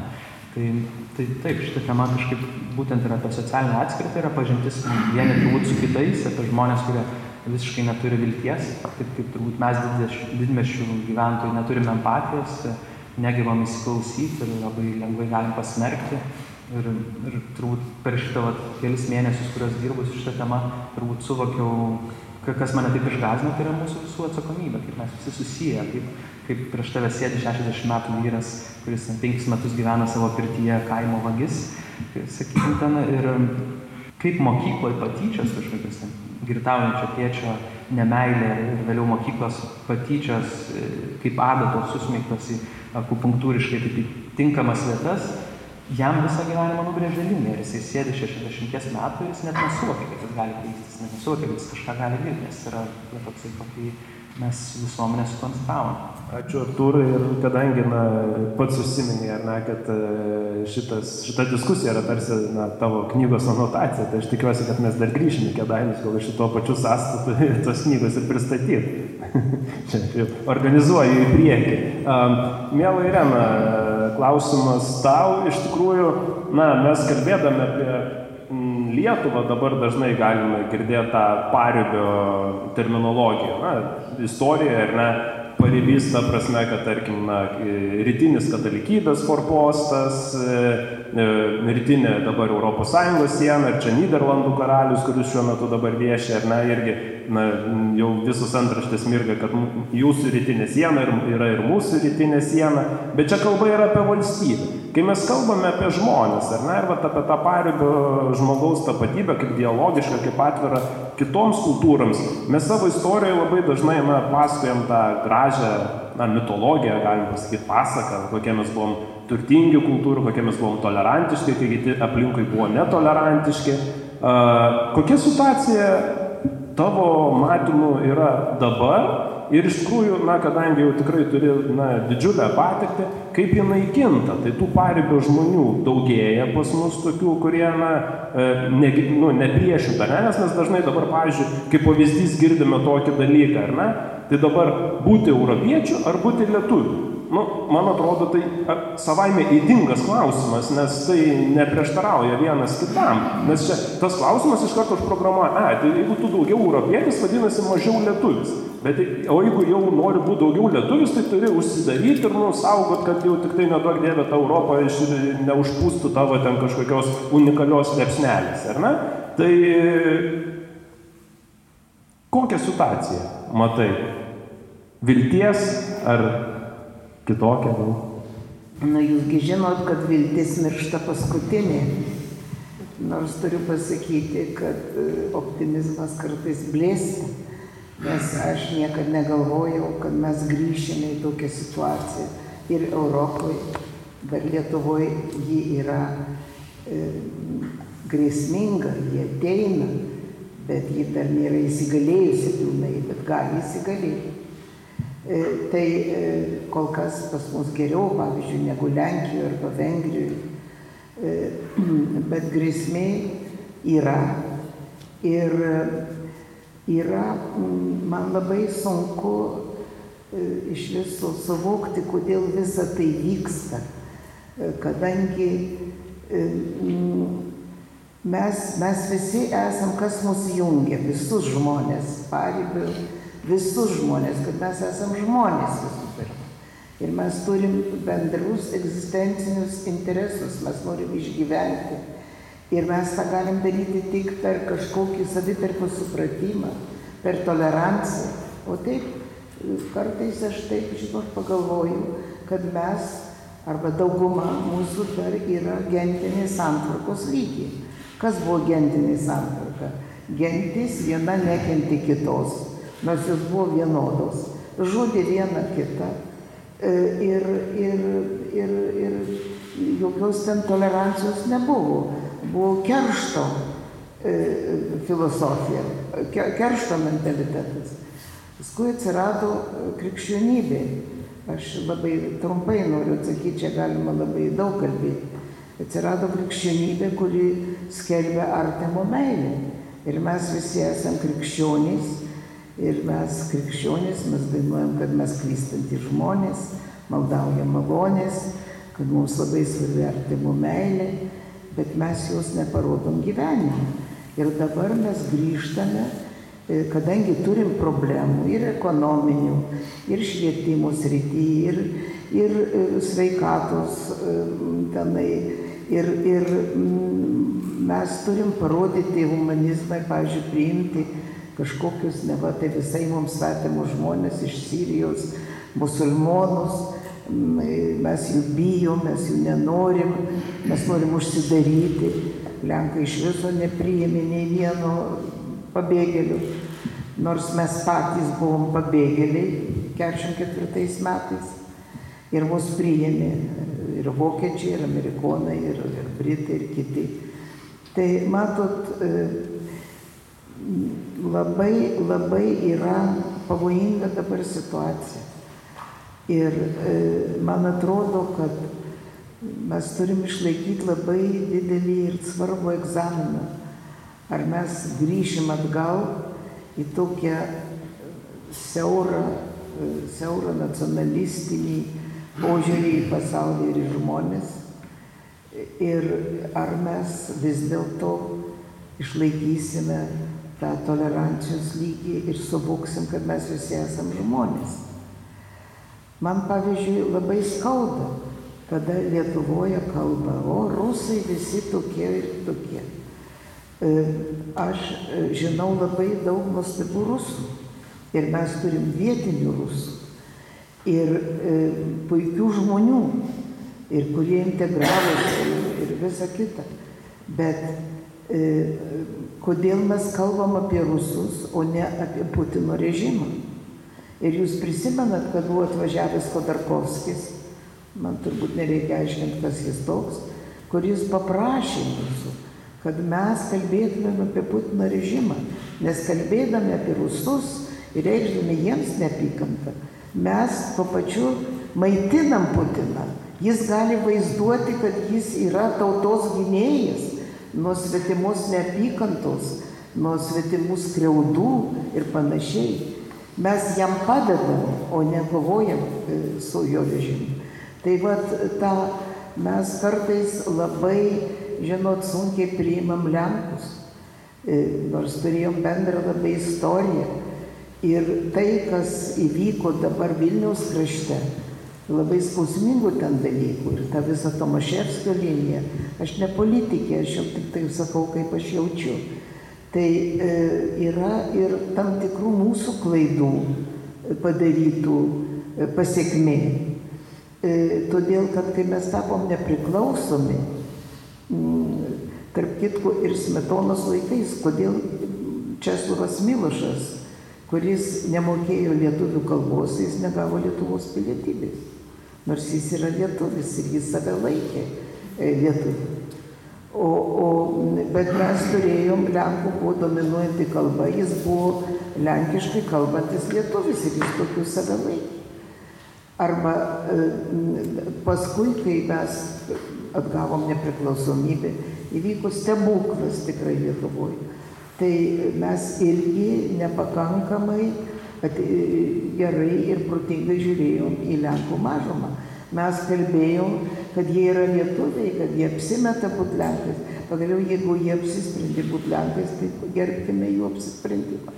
Speaker 6: Tai, tai taip, šitą temą kažkaip būtent yra apie socialinę atskirtį, yra pažintis vieni turbūt su kitais, apie žmonės, kurie visiškai neturi vilties, taip kaip turbūt mes didmešių gyventojai neturime empatijos, negebam įsiklausyti ir labai lengvai galim pasmerkti. Ir, ir turbūt per šitą vat, kelis mėnesius, kuriuos dirbu su šitą temą, turbūt suvokiau, kas mane taip išgazino, tai yra mūsų visų atsakomybė, kaip mes visi susiję, kaip, kaip prieš tave sėdi 60 metų vyras, kuris 5 metus gyvena savo pirtyje kaimo vagis, sakykime, ten ir kaip mokykloje patyčios kažkokios ten girtaujančio tėčio nemailė ir vėliau mokyklos patyčios e, kaip adatos susmeigtos į akupunktūriškai taip į tinkamas vietas, jam visą gyvenimą nubrėžė liniją ir jisai sėdi 60 metų ir jis net nesuvokia, kad jis gali keistis, net nesuvokia, kad jis kažką gali dirbti, nes yra toksai, kokį mes visuomenę sukonstravom.
Speaker 4: Ačiū Artūrai ir kadangi na, pats užsiminė, ar ne, kad e, šitas, šita diskusija yra tarsi na, tavo knygos anotacija, tai aš tikiuosi, kad mes dar grįšime į kėdainius, gal iš to pačiu sąstatu tos knygos ir pristatyti. Čia organizuoju į priekį. Mėla Irena, klausimas tau, iš tikrųjų, na, mes kalbėdami apie Lietuvą dabar dažnai galime girdėti tą paribio terminologiją. Na, istorija, ar ne, paribys ta prasme, kad tarkim, na, rytinis katalikybės forpostas, e, e, rytinė dabar ES siena, ir čia Niderlandų karalius, kuris šiuo metu dabar viešia, ar ne, irgi na, jau visus antraštės mirga, kad jūsų rytinė siena yra ir mūsų rytinė siena, bet čia kalba yra apie valstybę. Kai mes kalbame apie žmonės, ar ne, ir vat, apie tą paribio žmogaus tapatybę kaip dialogišką, kaip atvirą kitoms kultūrams, mes savo istorijoje labai dažnai na, pasakojam tą gražią na, mitologiją, galim pasakyti pasaką, kokie mes buvom turtingi kultūrų, kokie mes buvom tolerantiški, kai kiti aplinkui buvo netolerantiški. Uh, kokia situacija tavo matymu yra dabar ir iš tikrųjų, na, kadangi jau tikrai turi na, didžiulę patirtį, kaip jinai kinta. Tai tų paribio žmonių daugėja pas mus tokių, kurie, na, e, ne, nu, nepriešinta, ne? nes mes dažnai dabar, pavyzdžiui, kaip pavyzdys girdime tokį dalyką, ar ne? Tai dabar būti europiečiu ar būti lietuviu. Nu, man atrodo, tai savaime įdingas klausimas, nes tai neprieštarauja vienas kitam. Nes čia tas klausimas iš karto užprogramuoja, a, tai jeigu tu daugiau europietis, vadinasi mažiau lietuvis. Bet, o jeigu jau nori būti daugiau lietuvis, tai turi užsidaryti ir nusaugot, kad jau tik tai nedaug dėvė tą Europą iš, neužpūstų tavo ten kažkokios unikalios lepsnelės, ar ne? Tai kokią situaciją matai? Vilties ar kitokią gal?
Speaker 1: Na, jūsgi žinot, kad viltis miršta paskutinė. Nors turiu pasakyti, kad e, optimizmas kartais blėsta nes aš niekad negalvojau, kad mes grįšime į tokią situaciją ir Europoje, bet Lietuvoje ji yra e, grėsminga, ji ateina, bet ji dar nėra įsigalėjusi pilnai, bet gali įsigalėti. E, tai e, kol kas pas mus geriau, pavyzdžiui, negu Lenkijoje arba Vengrijoje, bet grėsmė yra. Ir yra, mm, man labai sunku e, iš viso suvokti, kodėl visa tai vyksta, kadangi mm, mes, mes visi esam, kas mus jungia, visus žmonės, paribių, visus žmonės, kad mes esam žmonės visų pirma. Ir mes turim bendrus egzistencinius interesus, mes norim išgyventi Ir mes tą galim daryti tik per kažkokį savitarpio supratimą, per toleranciją. O taip, kartais aš taip, žinot, pagalvoju, kad mes arba dauguma mūsų dar yra gentinės santvarkos lygiai. Kas buvo gentinė santvarka? Gentis viena nekenti kitos, nors jos buvo vienodos. Žudė vieną kitą e, ir, ir, ir, ir jokios ten tolerancijos nebuvo buvo keršto e, filosofija, keršto mentalitetas. Paskui atsirado e, krikščionybė. Aš labai trumpai noriu atsakyti, čia galima labai daug kalbėti. Atsirado krikščionybė, kuri skelbia artimo meilę. Ir mes visi esame krikščionys. Ir mes krikščionys, mes dainuojam, kad mes klystantys žmonės, maldaujam malonės, kad mums labai svarbi artimo meilė bet mes jos neparodom gyvenime. Ir dabar mes grįžtame, e, kadangi turim problemų ir ekonominių, ir švietimo srity, ir, ir e, sveikatos e, tenai. Ir, ir mes turim parodyti humanizmą, pavyzdžiui, priimti kažkokius, ne va, tai visai mums svetimus žmonės iš Sirijos, musulmonus, mes jų bijom, mes jų nenorim, mes norim užsidaryti. Lenkai iš viso nepriėmė nei vieno pabėgėlių, nors mes patys buvom pabėgėliai 44 metais ir mus priėmė ir vokiečiai, ir amerikonai, ir, ir britai, ir kiti. Tai matot, e, labai, labai yra pavojinga dabar situacija. Ir e, man atrodo, kad mes turim išlaikyti labai didelį ir svarbų egzaminą. Ar mes grįšim atgal į tokią siaurą, e, siaurą nacionalistinį požiūrį į pasaulį ir į žmonės. Ir ar mes vis dėlto išlaikysime tą tolerancijos lygį ir suvoksim, kad mes visi esame žmonės. Man pavyzdžiui labai skauda, kada Lietuvoje kalba, o rusai visi tokie ir tokie. E, aš e, žinau labai daug nuostabių rusų ir mes turim vietinių rusų ir e, puikių žmonių, ir kurie integravosi ir visa kita. Bet kodėl mes kalbam apie rusus, o ne apie Putino režimą? Ir jūs prisimenat, kad buvo atvažiavęs Kodarkovskis, man turbūt nereikia aiškinti, kas jis toks, kuris paprašė mūsų, kad mes kalbėtumėm apie Putino režimą, nes kalbėdami apie rusus ir reikšdami jiems neapykantą, mes tuo pačiu maitinam Putiną. Jis gali vaizduoti, kad jis yra tautos gynėjas nuo svetimos neapykantos, nuo svetimų skriaudų ir panašiai. Mes jam padedam, o ne kovojam e, su jo režimu. Tai vad tą mes kartais labai, žinot, sunkiai priimam Lenkus, e, nors turėjom bendrą labai istoriją. Ir tai, kas įvyko dabar Vilniaus krašte, labai skausmingų ten dalykų ir ta visa Tomaševskio linija, aš ne politikė, aš jau tik tai sakau, kaip aš jaučiu. Tai e, yra ir tam tikrų mūsų klaidų padarytų e, pasiekmė. E, todėl, kad kai mes tapom nepriklausomi, m, tarp kitko ir smetonos laikais, kodėl Česlovas Milošas, kuris nemokėjo lietuvių kalbos, jis negavo Lietuvos pilietybės nors jis yra lietuvis ir jis save laikė e, lietuviu. O, o, bet mes turėjom Lenkų buvo dominuojanti kalba, jis buvo lenkiškai kalbantis lietuvis ir jis tokiu save laikė. Arba e, paskui, kai mes atgavom nepriklausomybę, įvyko stebuklas tikrai Lietuvoje. Tai mes irgi nepakankamai kad gerai ir protingai žiūrėjom į Lenkų mažumą. Mes kalbėjom, kad jie yra lietuviai, kad jie apsimeta būt Lenkais. Pagaliau, jeigu jie apsisprendė būt Lenkais, tai gerbkime jų apsisprendimą.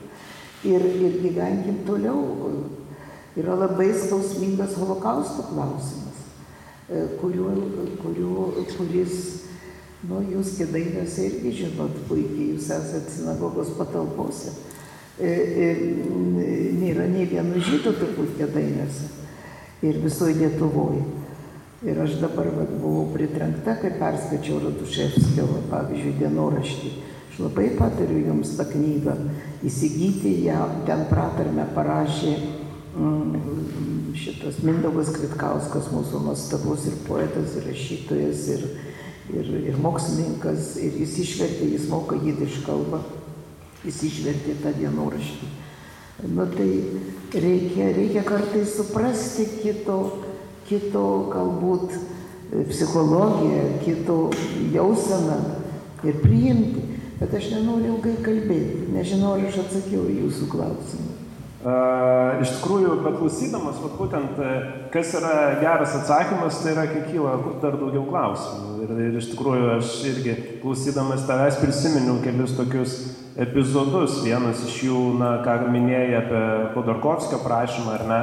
Speaker 1: Ir, ir gyvenkim toliau. Yra labai skausmingas holokausto klausimas, e, kuriuo, kuriuo, kuris, nu, jūs kėdainiuose irgi žinot puikiai, jūs esate sinagogos patalpose E, e, nėra nei vieno žydų turbūt kėdainiuose ir visoje Lietuvoje. Ir aš dabar vat, buvau pritrenkta, kai perskaičiau Raduševskio, pavyzdžiui, dienoraštį. Aš labai patariu jums tą knygą įsigyti, ją ten pratarme parašė mm, šitas Mindaugas Kvitkauskas, mūsų nuostabus ir poetas, ir rašytojas, ir, ir, ir mokslininkas, ir jis išvertė, jis moka jidiš kalbą jis išvertė tą dienoraštį. Nu tai reikia, reikia kartais suprasti kito, kito galbūt psichologiją, kito jauseną ir priimti. Bet aš nenoriu ilgai kalbėti, nežinau, ar aš atsakiau į jūsų klausimą.
Speaker 4: Uh, iš tikrųjų, bet klausydamas, vat, būtent, e, kas yra geras atsakymas, tai yra, kai kyla dar daugiau klausimų. Ir, ir iš tikrųjų, aš irgi klausydamas tavęs prisiminiau kelius tokius epizodus. Vienas iš jų, na, ką minėjai apie Khodorkovskio prašymą, ar ne,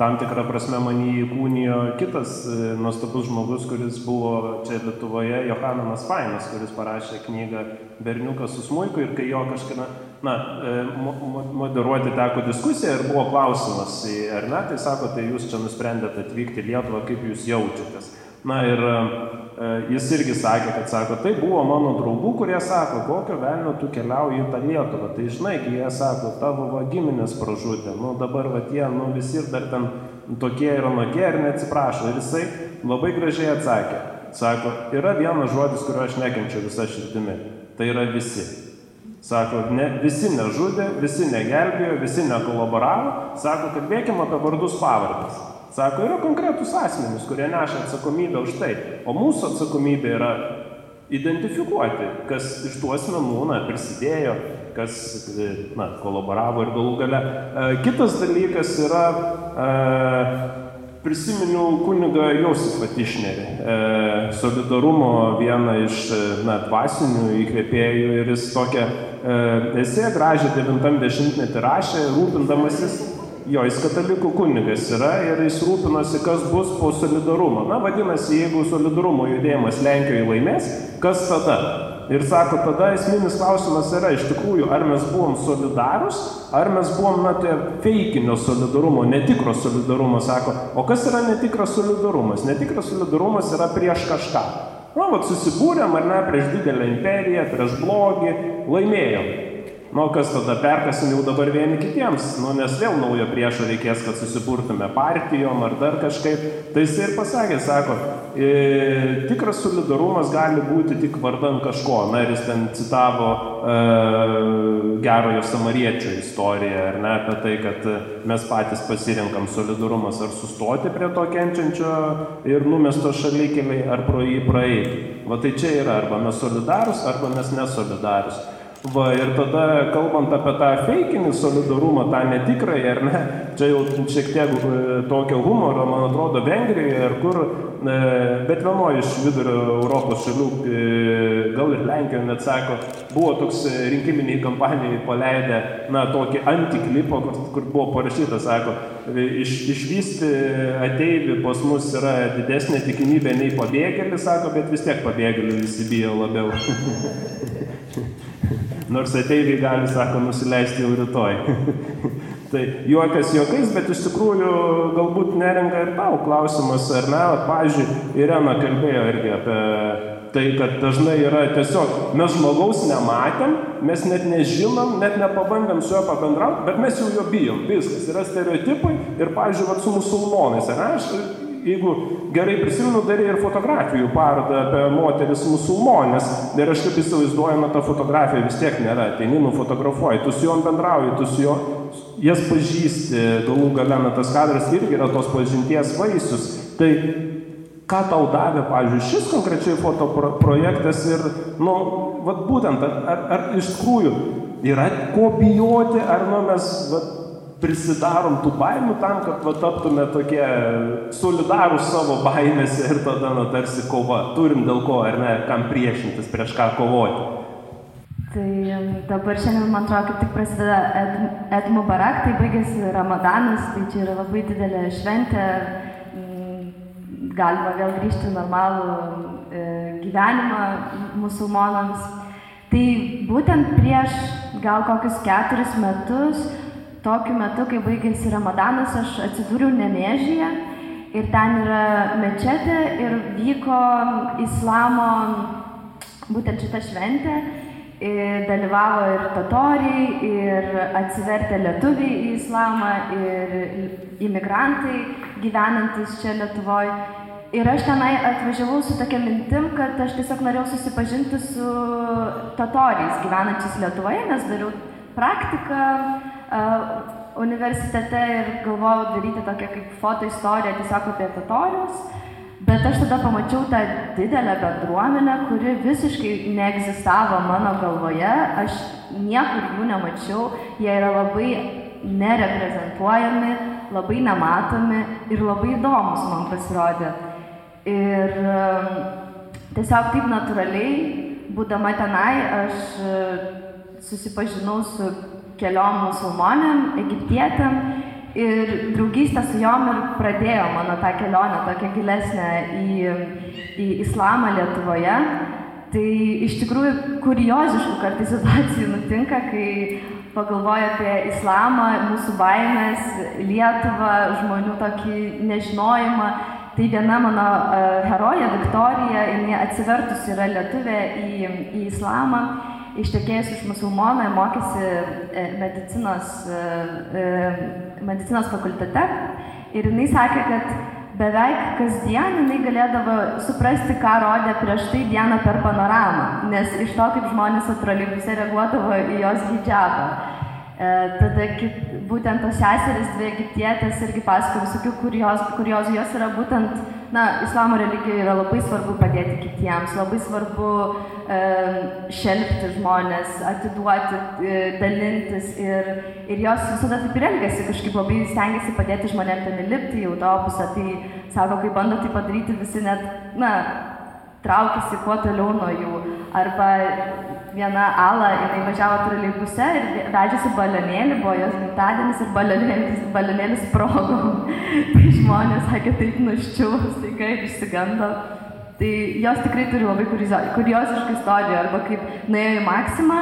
Speaker 4: tam tikrą prasme man jį įkūnijo kitas e, nuostabus žmogus, kuris buvo čia Lietuvoje, Johananas Fainas, kuris parašė knygą Berniukas su smuiku ir kai jo kažkada, na, e, moderuoti teko diskusiją ir buvo klausimas, ar ne, tai sako, tai jūs čia nusprendėte atvykti į Lietuvą, kaip jūs jaučiatės. Na ir e, jis irgi sakė, kad sako, tai buvo mano draugų, kurie sako, kokio velnio tu keliauji į tą Lietuvą. Tai žinai, jie sako, tavo va giminės pražudė, nu dabar va tie, nu visi ir dar ten tokie ir anokie ir neatsiprašo. Ir jisai labai gražiai atsakė. Sako, yra vienas žodis, kurio aš nekenčiu visą širdimi. Tai yra visi. Sako, ne, visi nežudė, visi negelbėjo, visi nekolaboravo. Sako, kalbėkime apie vardus pavardės. Sako, yra konkretus asmenys, kurie neša atsakomybę už tai. O mūsų atsakomybė yra identifikuoti, kas iš tų asmenų na, prisidėjo, kas na, kolaboravo ir galų gale. E, kitas dalykas yra, e, prisiminiau kunigą Josifą Tišnerį, e, solidarumo vieną iš na, dvasinių įkvėpėjų ir jis tokią e, esė gražią 90-metį rašė, rūpindamasis Jo, jis katalikų kunigas yra ir jis rūpinosi, kas bus po solidarumo. Na, vadinasi, jeigu solidarumo judėjimas Lenkijoje laimės, kas tada? Ir sako, tada esminis klausimas yra iš tikrųjų, ar mes buvom solidarus, ar mes buvom, na, tai feikinio solidarumo, netikro solidarumo, sako. O kas yra netikras solidarumas? Netikras solidarumas yra prieš kažką. Na, vat susibūrėm, ar ne, prieš didelę imperiją, prieš blogį, laimėjom. Nu, kas tada perkasim jau dabar vieni kitiems, nu, nes vėl naujo priešo reikės, kad susiburtume partijom ar dar kažkaip. Tai jis ir pasakė, sako, e, tikras solidarumas gali būti tik vardan kažko. Na ir jis ten citavo e, gerojo samariečio istoriją, ar ne, apie tai, kad mes patys pasirinkam solidarumas ar sustoti prie to kenčiančio ir numesto šalikeliai, ar pro jį praeiti. Va tai čia yra, arba mes solidarus, arba mes nesolidarus. Va, ir tada, kalbant apie tą feikinį solidarumą, tą netikrąjį, ar ne, čia jau šiek tiek e, tokio humoro, man atrodo, Vengrijoje, ar kur, e, bet vienoje iš vidurio Europos šalių, e, gal ir Lenkijoje net sako, buvo toks rinkiminiai kampanijai paleidę, na, tokį antiklipą, kur, buvo parašyta, sako, iš, išvysti ateivį pas mus yra didesnė tikimybė nei pabėgėlis, sako, bet vis tiek pabėgėlių visi bijo labiau. Nors ateiviai gali, sako, nusileisti jau rytoj. tai juokas juokais, bet iš tikrųjų galbūt nerenka ir tau klausimas, ar ne, pavyzdžiui, Irena kalbėjo irgi apie tai, kad dažnai yra tiesiog, mes žmogaus nematėm, mes net nežinom, net nepabandėm su juo pabendrauti, bet mes jau jo bijom, viskas, yra stereotipai ir, pavyzdžiui, vat, su musulmonais, ar ne, aš jeigu gerai prisimenu, darė ir fotografijų parodą apie moteris musulmonės. Ir aš taip įsivaizduoju, na ta fotografija vis tiek nėra, ateini, nufotografuoji, tu su juom bendrauji, tu su juo jas pažįsti, galų gale, na tas kadras irgi yra tos pažinties vaisius. Tai ką tau davė, pavyzdžiui, šis konkrečiai fotoprojektas ir, nu, vad būtent, ar, ar, ar iš tikrųjų yra ko bijoti, ar nu mes, vat, prisidarom tų baimių tam, kad va, taptume tokie solidarūs savo baimėse ir tada, na, tarsi kova. Turim dėl ko, ar ne, kam priešintis, prieš ką kovoti.
Speaker 5: Tai dabar šiandien, man atrodo, kaip tik prasideda Ed, Ed Mubarak, tai baigėsi Ramadanas, tai čia yra labai didelė šventė, galima vėl grįžti į normalų e, gyvenimą musulmonams. Tai būtent prieš gal kokius keturis metus tokiu metu, kai baigėsi Ramadanas, aš atsidūriau Nemėžyje ir ten yra mečetė ir vyko islamo būtent šitą šventę. Ir dalyvavo ir totoriai, ir atsivertę lietuviai į islamą, ir imigrantai gyvenantis čia Lietuvoje. Ir aš tenai atvažiavau su tokia mintim, kad aš tiesiog norėjau susipažinti su totoriais gyvenančiais Lietuvoje, nes dariau praktiką universitete ir galvojau daryti tokią kaip foto istoriją tiesiog apie totorius. Bet aš tada pamačiau tą didelę bendruomenę, kuri visiškai neegzistavo mano galvoje, aš niekur jų nemačiau, jie yra labai nereprezentuojami, labai nematomi ir labai įdomus man pasirodė. Ir tiesiog taip natūraliai, būdama tenai, aš susipažinau su keliom musulmonėm, egiptietėm ir draugystė su jom ir pradėjo mano tą kelionę tokią gilesnę į, į islamą Lietuvoje. Tai iš tikrųjų kurioziškų kartais situacijų nutinka, kai pagalvoju apie islamą, mūsų baimės, Lietuvą, žmonių tokį nežinojimą. Tai viena mano uh, herojė, Viktorija, jinai atsivertus yra lietuvė į, į islamą ištekėjus iš musulmono, mokėsi e, medicinos, e, e, medicinos fakultete ir jinai sakė, kad beveik kasdien jinai galėdavo suprasti, ką rodė prieš tai dieną per panoramą, nes iš to, kaip žmonės atroleibuse reaguodavo į jos hijabą. Tada kit, būtent tos seserys, dvi egiptietės irgi pasakoja visokių kuriozų, kuriozų, jos yra būtent na, islamo religijoje yra labai svarbu padėti kitiems, labai svarbu e, šelbti žmonės, atiduoti, e, dalintis ir, ir jos visada taip ir elgesi, kažkaip labai stengiasi padėti žmonėms ten įlipti į autobusą, tai sako, kai bando tai padaryti, visi net, na, traukiasi kuo toliau nuo jų. Arba viena Ala, jinai važiavo troleibuse ir vežėsi balionėlį, buvo jos gimtadienis ir balionėlis, balionėlis sprogo. tai žmonės sakė, taip nuščiuvo, staiga ir išsigando. Tai jos tikrai turi labai kurioziškų istorijų, arba kaip nuėjo į Maksimą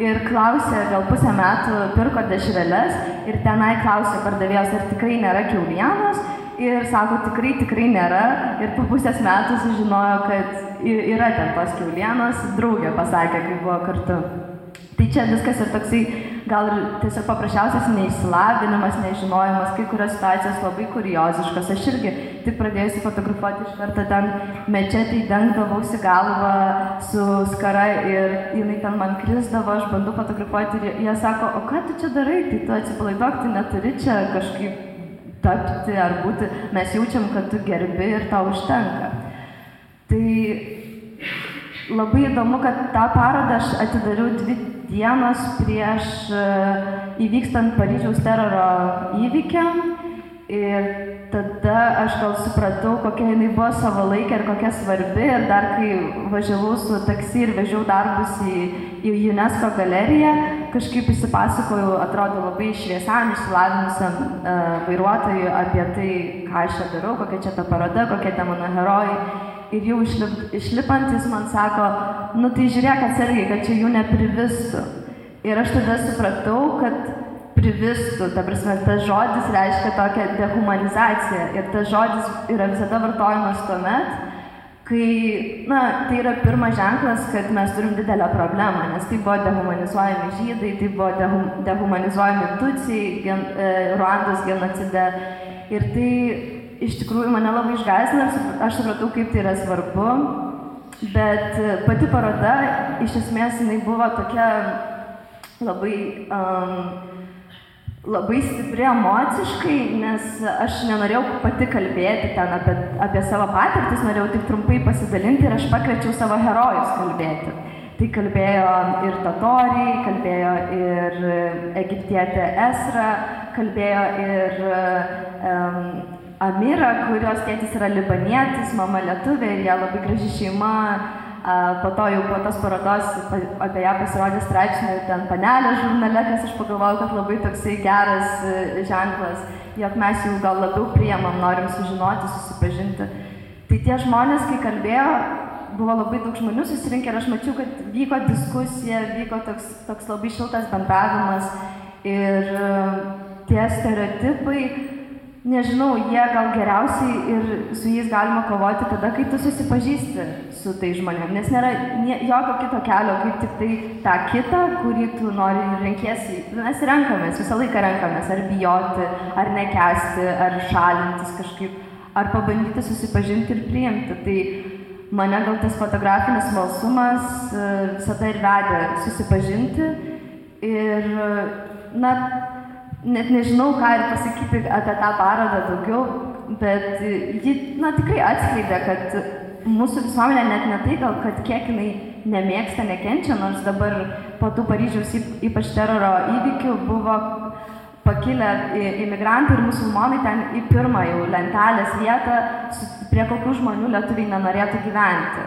Speaker 5: ir klausė, gal pusę metų pirko dešreles ir tenai klausė pardavėjos, ar tikrai nėra keulienos ir sako, tikrai, tikrai nėra ir po pusės metų sužinojo, kad yra ten tos keulienos, draugė pasakė, kai buvo kartu. Tai čia viskas ir toksai gal ir tiesiog paprasčiausias neišsilavinimas, nežinojimas, kai kurios situacijos labai kurioziškos. Aš irgi tik pradėjusi fotografuoti iš karto ten mečetį, dengdavausi galvą su skara ir jinai ten man krisdavo, aš bandau fotografuoti ir jie sako, o ką tu čia darai, tai tu atsipalaiduok, tai neturi čia kažkaip tapti ar būti, mes jaučiam, kad tu gerbi ir tau užtenka. Tai labai įdomu, kad tą parodą aš atidariau dvi dienos prieš e, įvykstant Paryžiaus teroro įvykiam. Ir tada aš gal supratau, kokia jinai buvo savo laikė ir kokia svarbi. Ir dar kai važiavau su taksi ir vežiau darbus į, į UNESCO galeriją, kažkaip įsipasakojau, atrodo labai šviesam, išsilavinusiam uh, vairuotojui apie tai, ką aš čia darau, kokia čia ta paroda, kokie tie mano herojai. Ir jau išlip, išlipant jis man sako, nu tai žiūrėk atsargiai, kad čia jų neprivistų. Ir aš tada supratau, kad privistų, ta prasme, tas žodis reiškia tokią dehumanizaciją. Ir tas žodis yra visada vartojamas tuomet, kai, na, tai yra pirmas ženklas, kad mes turim didelę problemą, nes tai buvo dehumanizuojami žydai, tai buvo dehum, dehumanizuojami tucijai, gen, e, Ruandos genocide ir tai iš tikrųjų mane labai ir aš supratau, kaip tai yra svarbu. Bet e, pati paroda, iš esmės, jinai buvo tokia labai, um, labai stipri emociškai, nes aš nenorėjau pati kalbėti ten apie, apie savo patirtis, norėjau tik trumpai pasidalinti ir aš pakviečiau savo herojus kalbėti. Tai kalbėjo ir Tatoriai, kalbėjo ir egiptietė Esra, kalbėjo ir um, Amira, kurios tėtis yra libanietis, mama lietuvė ir jie labai graži šeima. Po to jau po tos parodos apie ją pasirodė straipsnių ten panelė žurnale, kas aš pagalvojau, kad labai toksai geras e, ženklas, jog mes jau gal labiau priemam, norim sužinoti, susipažinti. Tai tie žmonės, kai kalbėjo, buvo labai daug žmonių susirinkę ir aš mačiau, kad vyko diskusija, vyko toks, toks labai šiltas bendravimas ir e, tie stereotipai nežinau, jie gal geriausiai ir su jais galima kovoti tada, kai tu susipažįsti su tai žmonėm, nes nėra jokio kito kelio, kaip tik tai tą kitą, kurį tu nori ir renkiesi. Mes renkamės, visą laiką renkamės, ar bijoti, ar nekesti, ar šalintis kažkaip, ar pabandyti susipažinti ir priimti. Tai mane gal tas fotografinis malsumas e, visada ir vedė susipažinti ir, na, net nežinau, ką ir pasakyti apie tą parodą daugiau, bet ji, na, tikrai atskleidė, kad mūsų visuomenė net ne tai, gal, kad kiek jinai nemėgsta, nekenčia, nors dabar po tų Paryžiaus ypač teroro įvykių buvo pakilę imigrantai ir musulmonai ten į pirmą jau lentelės vietą, prie kokių žmonių lietuviai nenorėtų gyventi,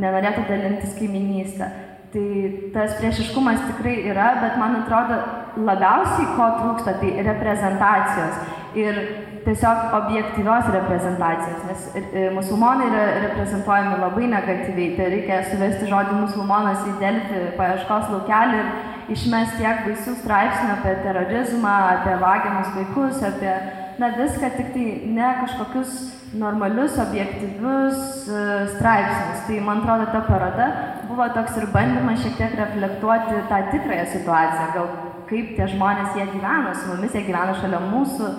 Speaker 5: nenorėtų dalintis kaiminystę. Tai tas priešiškumas tikrai yra, bet man atrodo, labiausiai ko trūksta, tai reprezentacijos. Ir tiesiog objektyvios reprezentacijos, nes musulmonai yra reprezentuojami labai negatyviai, tai reikia suvesti žodį musulmonas į Delfį paieškos laukelį ir išmesti tiek baisių straipsnių apie terorizmą, apie vagiamus vaikus, apie na, viską, tik tai ne kažkokius normalius, objektyvius e, straipsnius. Tai man atrodo, ta paroda buvo toks ir bandymas šiek tiek reflektuoti tą tikrąją situaciją, gal kaip tie žmonės jie gyvena, su mumis jie gyvena šalia mūsų,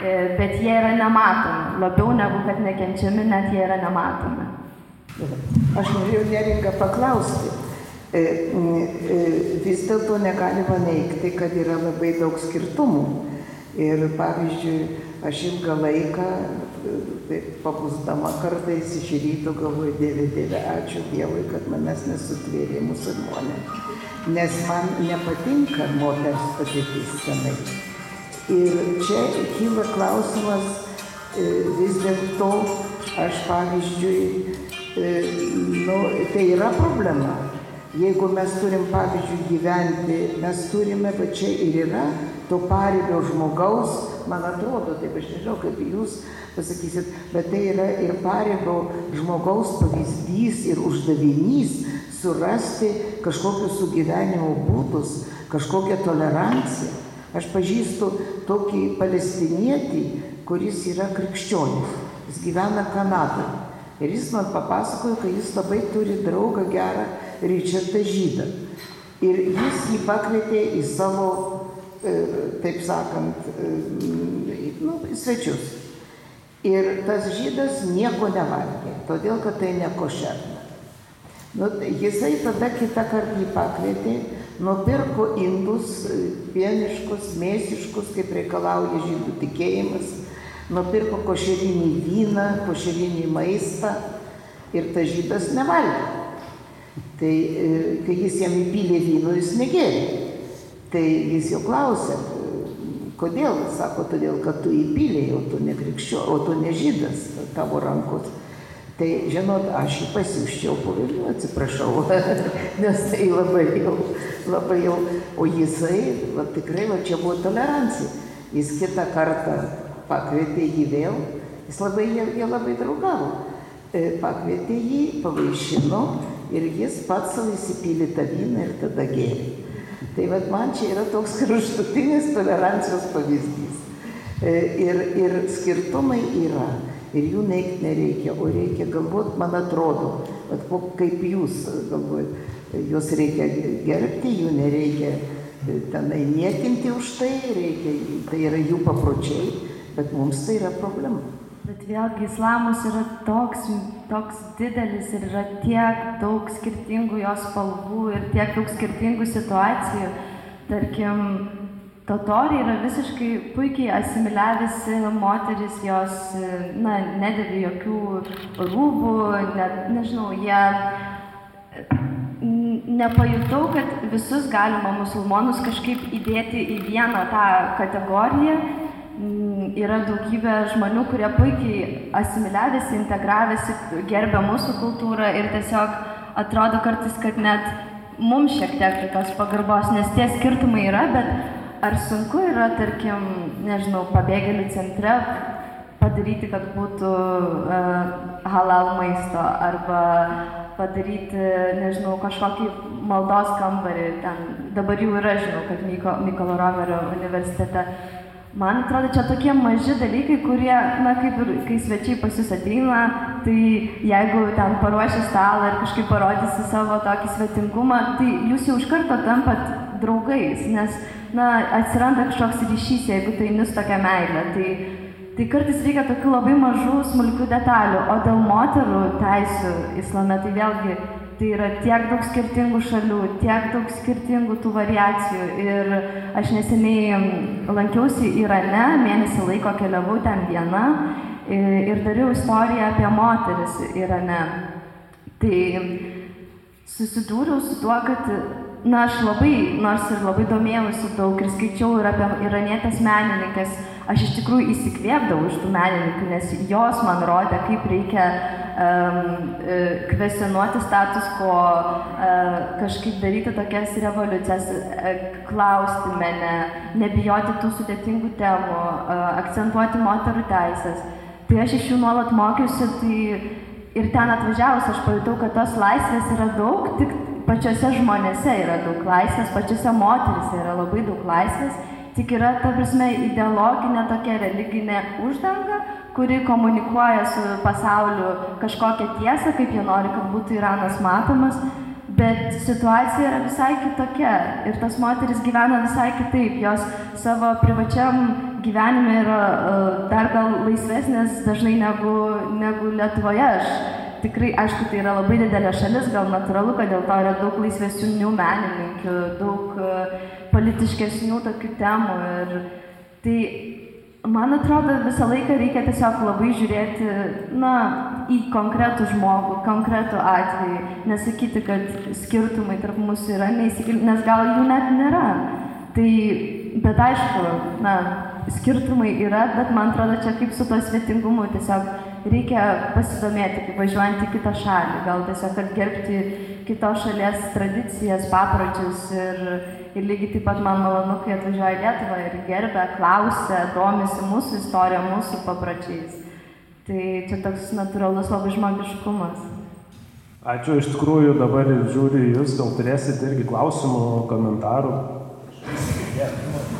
Speaker 5: e, bet jie yra nematomi, labiau negu kad nekenčiami, net jie yra nematomi.
Speaker 1: Aš norėjau neringą paklausti. E, e, vis dėlto negalima neikti, kad yra labai daug skirtumų. Ir pavyzdžiui, aš ilgą laiką, pabusdama kartais iš ryto galvoju, Dieve, Dieve, ačiū Dievui, kad manęs nesutvėrė musulmonė nes man nepatinka moters padėtis tenai. Ir čia kyla klausimas, e, vis dėlto aš pavyzdžiui, e, nu, tai yra problema. Jeigu mes turim, pavyzdžiui, gyventi, mes turime, va čia ir yra to paribio žmogaus man atrodo, taip aš nežinau, kaip jūs pasakysit, bet tai yra ir paribio žmogaus pavyzdys ir uždavinys surasti kažkokius sugyvenimo būdus, kažkokią toleranciją. Aš pažįstu tokį palestinietį, kuris yra krikščionis. Jis gyvena Kanadoje. Ir jis man papasakojo, kad jis labai turi draugą gerą Richardą Žydą. Ir jis jį pakvietė į savo, taip sakant, e, nu, svečius. Ir tas žydas nieko nevalgė, todėl kad tai nekošerna. Nu, jisai tada kitą kartą jį pakvietė, nupirko indus e, pieniškus, mėsiškus, kaip reikalauja žydų tikėjimas, nupirko košerinį vyną, košerinį maistą ir tas žydas nevalgė. Tai e, kai jis jam įpylė vyno, jis negėrė. Tai jis jo klausė, kodėl? Sako, todėl, kad tu įpylėjai, o tu ne krikščio, o tu ne žydas tavo rankos. Tai, žinot, aš jį pasiuščiau po vilnių, atsiprašau, nes tai labai jau, labai jau, o jisai, va, tikrai, va, čia buvo tolerancija. Jis kitą kartą pakvietė jį vėl, jis labai, jie, jie labai draugavo. E, pakvietė jį, pavaišino ir jis pats savo įsipylė tą vyną ir tada gėrė. Tai vad man čia yra toks kraštutinis tolerancijos pavyzdys. E, ir, ir skirtumai yra. Ir jų neikti nereikia, o reikia galvoti, man atrodo, kad kaip jūs galvojate, juos reikia gerbti, jų nereikia e, tenai niekinti už tai, reikia, tai yra jų papročiai, bet mums tai yra problema.
Speaker 5: Bet vėlgi islamas yra toks, toks didelis ir yra tiek daug skirtingų jos spalvų ir tiek daug skirtingų situacijų. Tarkim, totoriai yra visiškai puikiai asimiliavisi moteris, jos, na, nedėvi jokių rūbų, net, nežinau, jie nepajutau, kad visus galima musulmonus kažkaip įdėti į vieną tą kategoriją yra daugybė žmonių, kurie puikiai asimiliavėsi, integravėsi, gerbė mūsų kultūrą ir tiesiog atrodo kartais, kad net mums šiek tiek tos pagarbos, nes tie skirtumai yra, bet ar sunku yra, tarkim, nežinau, pabėgėlių centre padaryti, kad būtų uh, halal maisto arba padaryti, nežinau, kažkokį maldos kambarį. Ten dabar jau yra, žinau, kad Myko, Mykolo Romerio universitete Man atrodo, čia tokie maži dalykai, kurie, na, kaip ir kai svečiai pas jūs ateina, tai jeigu ten paruoši stalą ir kažkaip parodysi savo tokį svetingumą, tai jūs jau iš karto tampat draugais, nes, na, atsiranda kažkoks ryšys, jeigu tai nus tokia meilė. Tai, tai kartais reikia tokių labai mažų, smulkių detalių, o dėl moterų teisų islame tai vėlgi Tai yra tiek daug skirtingų šalių, tiek daug skirtingų tų variacijų. Ir aš neseniai lankiausi Irane, mėnesį laiko keliavau ten viena ir dariau istoriją apie moteris Irane. Tai susidūriau su tuo, kad Na, aš labai, nors ir labai domėjausi daug ir skaičiau ir apie iranietės menininkės, aš iš tikrųjų įsikvėpdavau iš tų menininkų, nes jos man rodė, kaip reikia um, kvesionuoti status quo, uh, kažkaip daryti tokias revoliucijas, uh, klausti mane, nebijoti tų sudėtingų temų, uh, akcentuoti moterų teisės. Tai aš iš jų nuolat mokiausi, tai ir ten atvažiavus aš pajutau, kad tos laisvės yra daug, tik pačiose žmonėse yra daug laisvės, pačiose moterise yra labai daug laisvės, tik yra, ta prasme, ideologinė tokia religinė uždanga, kuri komunikuoja su pasauliu kažkokią tiesą, kaip jie nori, kad būtų Iranas matomas, bet situacija yra visai kitokia ir tos moteris gyvena visai kitaip, jos savo privačiam gyvenime yra uh, dar gal laisvesnės dažnai negu, negu Lietuvoje. Aš tikrai, aišku, tai yra labai didelė šalis, gal natūralu, kad dėl to yra daug laisvesnių menininkių, daug e, politiškesnių tokių temų. Ir tai, man atrodo, visą laiką reikia tiesiog labai žiūrėti, na, į konkretų žmogų, konkretų atvejį, nesakyti, kad skirtumai tarp mūsų yra neįsigilinti, nes gal jų net nėra. Tai, bet aišku, na, skirtumai yra, bet man atrodo, čia kaip su to svetingumu tiesiog reikia pasidomėti, kaip važiuojant į kitą šalį, gal tiesiog atgerbti kitos šalies tradicijas, papročius ir, ir lygiai taip pat man malonu, kai atvažiuoja į Lietuvą ir gerbė, klausia, domisi mūsų istorija, mūsų papročiais. Tai čia toks natūralus labai žmogiškumas.
Speaker 4: Ačiū, iš tikrųjų dabar žiūriu jūs, gal turėsite irgi klausimų, komentarų.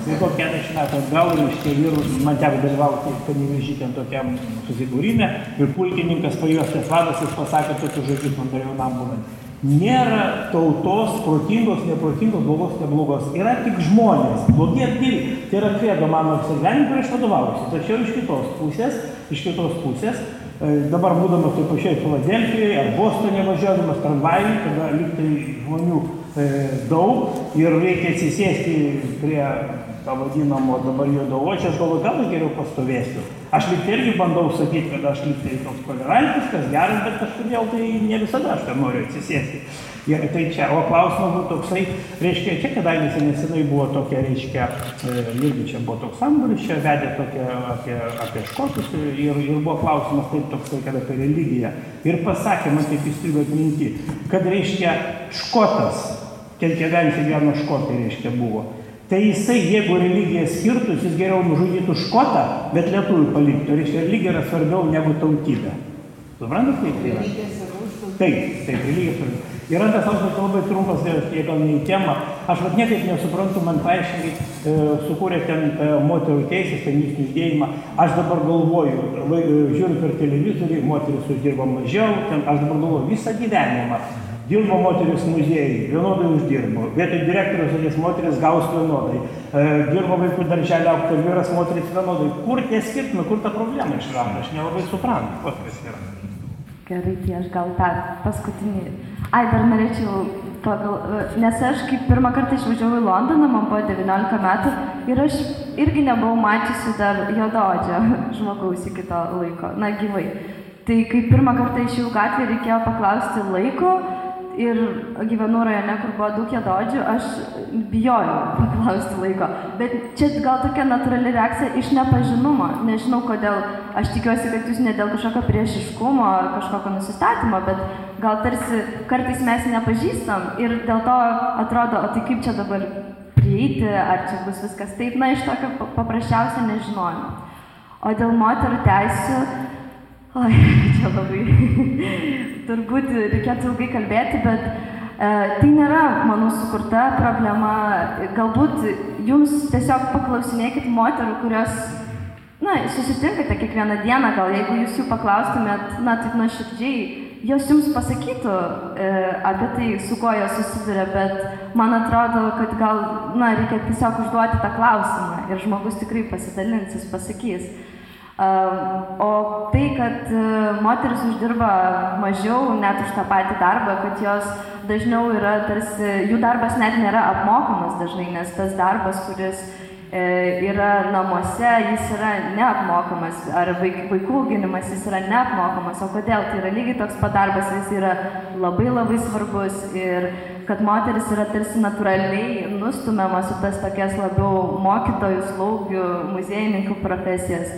Speaker 7: Tai 40 metų atgal, reiškia, ir man teko dalyvauti panėvežį ten tokiam susibūrime ir pulkininkas pajuostęs vadas jis pasakė tokius žodžius man dar jaunam būnant. Nėra tautos protingos, neprotingos, blogos, neblogos. Yra tik žmonės, blogi ir geri. Tai yra kredo mano apsigyvenimui, kur aš vadovaujuosi. Tačiau iš kitos pusės, iš kitos pusės, e, dabar būdamas taip pačiai Filadelfijoje ar Bostone važiuodamas tramvajui, kada liktai žmonių e, daug ir reikia atsisėsti prie to vadinamo dabar juodaodžio, aš galvoju, gal geriau pastovėsiu. Aš lyg tai irgi bandau sakyti, kad aš lyg tai toks tolerantiškas, geras, bet kažkodėl tai ne visada aš ten noriu atsisėsti. Ir tai čia, o klausimas buvo toksai, reiškia, čia kadangi nesenai buvo tokia, reiškia, e, irgi čia buvo toks samburis, čia vedė tokia apie, apie škotus ir, ir buvo klausimas taip toksai, kad apie religiją. Ir pasakė, man taip įstrigo atminti, kad reiškia škotas, ten kėdansį vieno škotai reiškia buvo tai jisai jeigu religija skirtųsi jis geriau nužudytų škotą bet lietuvį paliktų. Reiškia religija yra svarbiau negu tautybė. Suprantat kaip tai yra? Taip taip religija svarbiau Ir antras klausimas labai trumpas, jei gal ne į temą. Aš vat niekaip nesuprantu, man paaiškiai e, sukūrė ten e, moterų teisės, feministinį judėjimą. Aš dabar galvoju, lai, e, žiūriu per televizorių, moteris uždirba mažiau, ten aš dabar galvoju visą gyvenimą dirbo moteris muziejui, vienodai uždirbo. Vietoj direktorius atės moteris gaus vienodai. E, dirbo vaikų darželį aukti vyras, moteris vienodai. Kur tie skirtumai, kur ta problema išranda? Aš nelabai suprantu, kas yra.
Speaker 5: Gerai, tai aš gal tą paskutinį. Ai, dar norėčiau pagal, e, nes aš kaip pirmą kartą išvažiavau į Londoną, man buvo 19 metų ir aš irgi nebuvau mačiusi dar jododžio žmogaus iki to laiko, na gyvai. Tai kai pirmą kartą išėjau gatvę, reikėjo paklausti laiko, ir gyvenu rajone, kur buvo daug jėdodžių, aš bijojau paklausti laiko. Bet čia gal tokia natūrali reakcija iš nepažinumo. Nežinau kodėl. Aš tikiuosi, kad jūs ne dėl kažkokio priešiškumo ar kažkokio nusistatymo, bet gal tarsi kartais mes nepažįstam ir dėl to atrodo, o tai kaip čia dabar prieiti, ar čia bus viskas taip, na, iš tokio paprasčiausio nežinojimo. O dėl moterų teisų, oi, čia labai turbūt reikėtų ilgai kalbėti, bet e, tai nėra mano sukurta problema. Galbūt jums tiesiog paklausinėkit moterų, kurios, na, susitinkate kiekvieną dieną, gal jeigu jūs jų paklaustumėt, na, taip nuoširdžiai, jos jums pasakytų e, apie tai, su kuo jos susiduria, bet man atrodo, kad gal, na, reikia tiesiog užduoti tą klausimą ir žmogus tikrai pasidalins, jis pasakys. O tai, kad e, moteris uždirba mažiau net už tą patį darbą, kad jos dažniau yra tarsi, jų darbas net nėra apmokamas dažnai, nes tas darbas, kuris e, yra namuose, jis yra neapmokamas, ar vaikų auginimas jis yra neapmokamas, o kodėl? Tai yra lygiai toks pat darbas, jis yra labai labai svarbus ir kad moteris yra tarsi natūraliai nustumiamas į tas tokias labiau mokytojų, slaugių, muziejininkų profesijas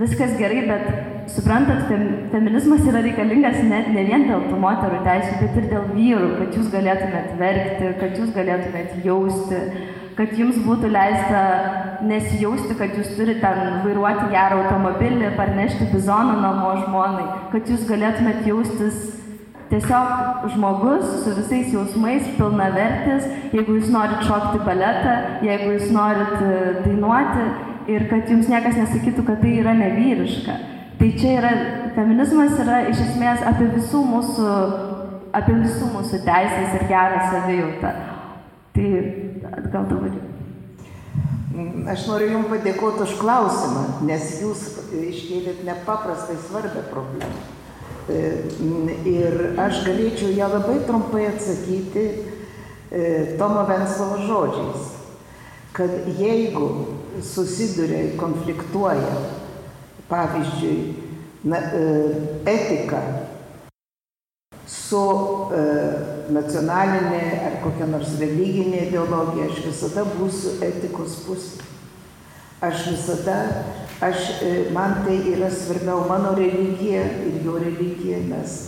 Speaker 5: viskas gerai, bet suprantat, fem, feminizmas yra reikalingas net ne vien dėl tų moterų teisų, bet ir dėl vyrų, kad jūs galėtumėt verkti, kad jūs galėtumėt jausti, kad jums būtų leista nesijausti, kad jūs turite ten vairuoti gerą automobilį, parnešti bizoną namo žmonai, kad jūs galėtumėt jaustis tiesiog žmogus su visais jausmais, pilna vertis, jeigu jūs norit šokti baletą, jeigu jūs norit e, dainuoti, ir kad jums niekas nesakytų, kad tai yra nevyriška. Tai čia yra, feminizmas yra iš esmės apie visų mūsų, apie visų mūsų teisės ir gerą savijautą. Tai gal dabar.
Speaker 1: Aš noriu Jums padėkoti už klausimą, nes Jūs iškėlėt nepaprastai svarbę problemą. E, ir aš galėčiau ją labai trumpai atsakyti e, Tomo Venslovo žodžiais, kad jeigu susiduria, konfliktuoja, pavyzdžiui, na, e, etika su e, nacionalinė ar kokia nors religinė ideologija, aš visada būsiu etikos pusė. Aš visada, aš, e, man tai yra svarbiau mano religija ir jo religija, mes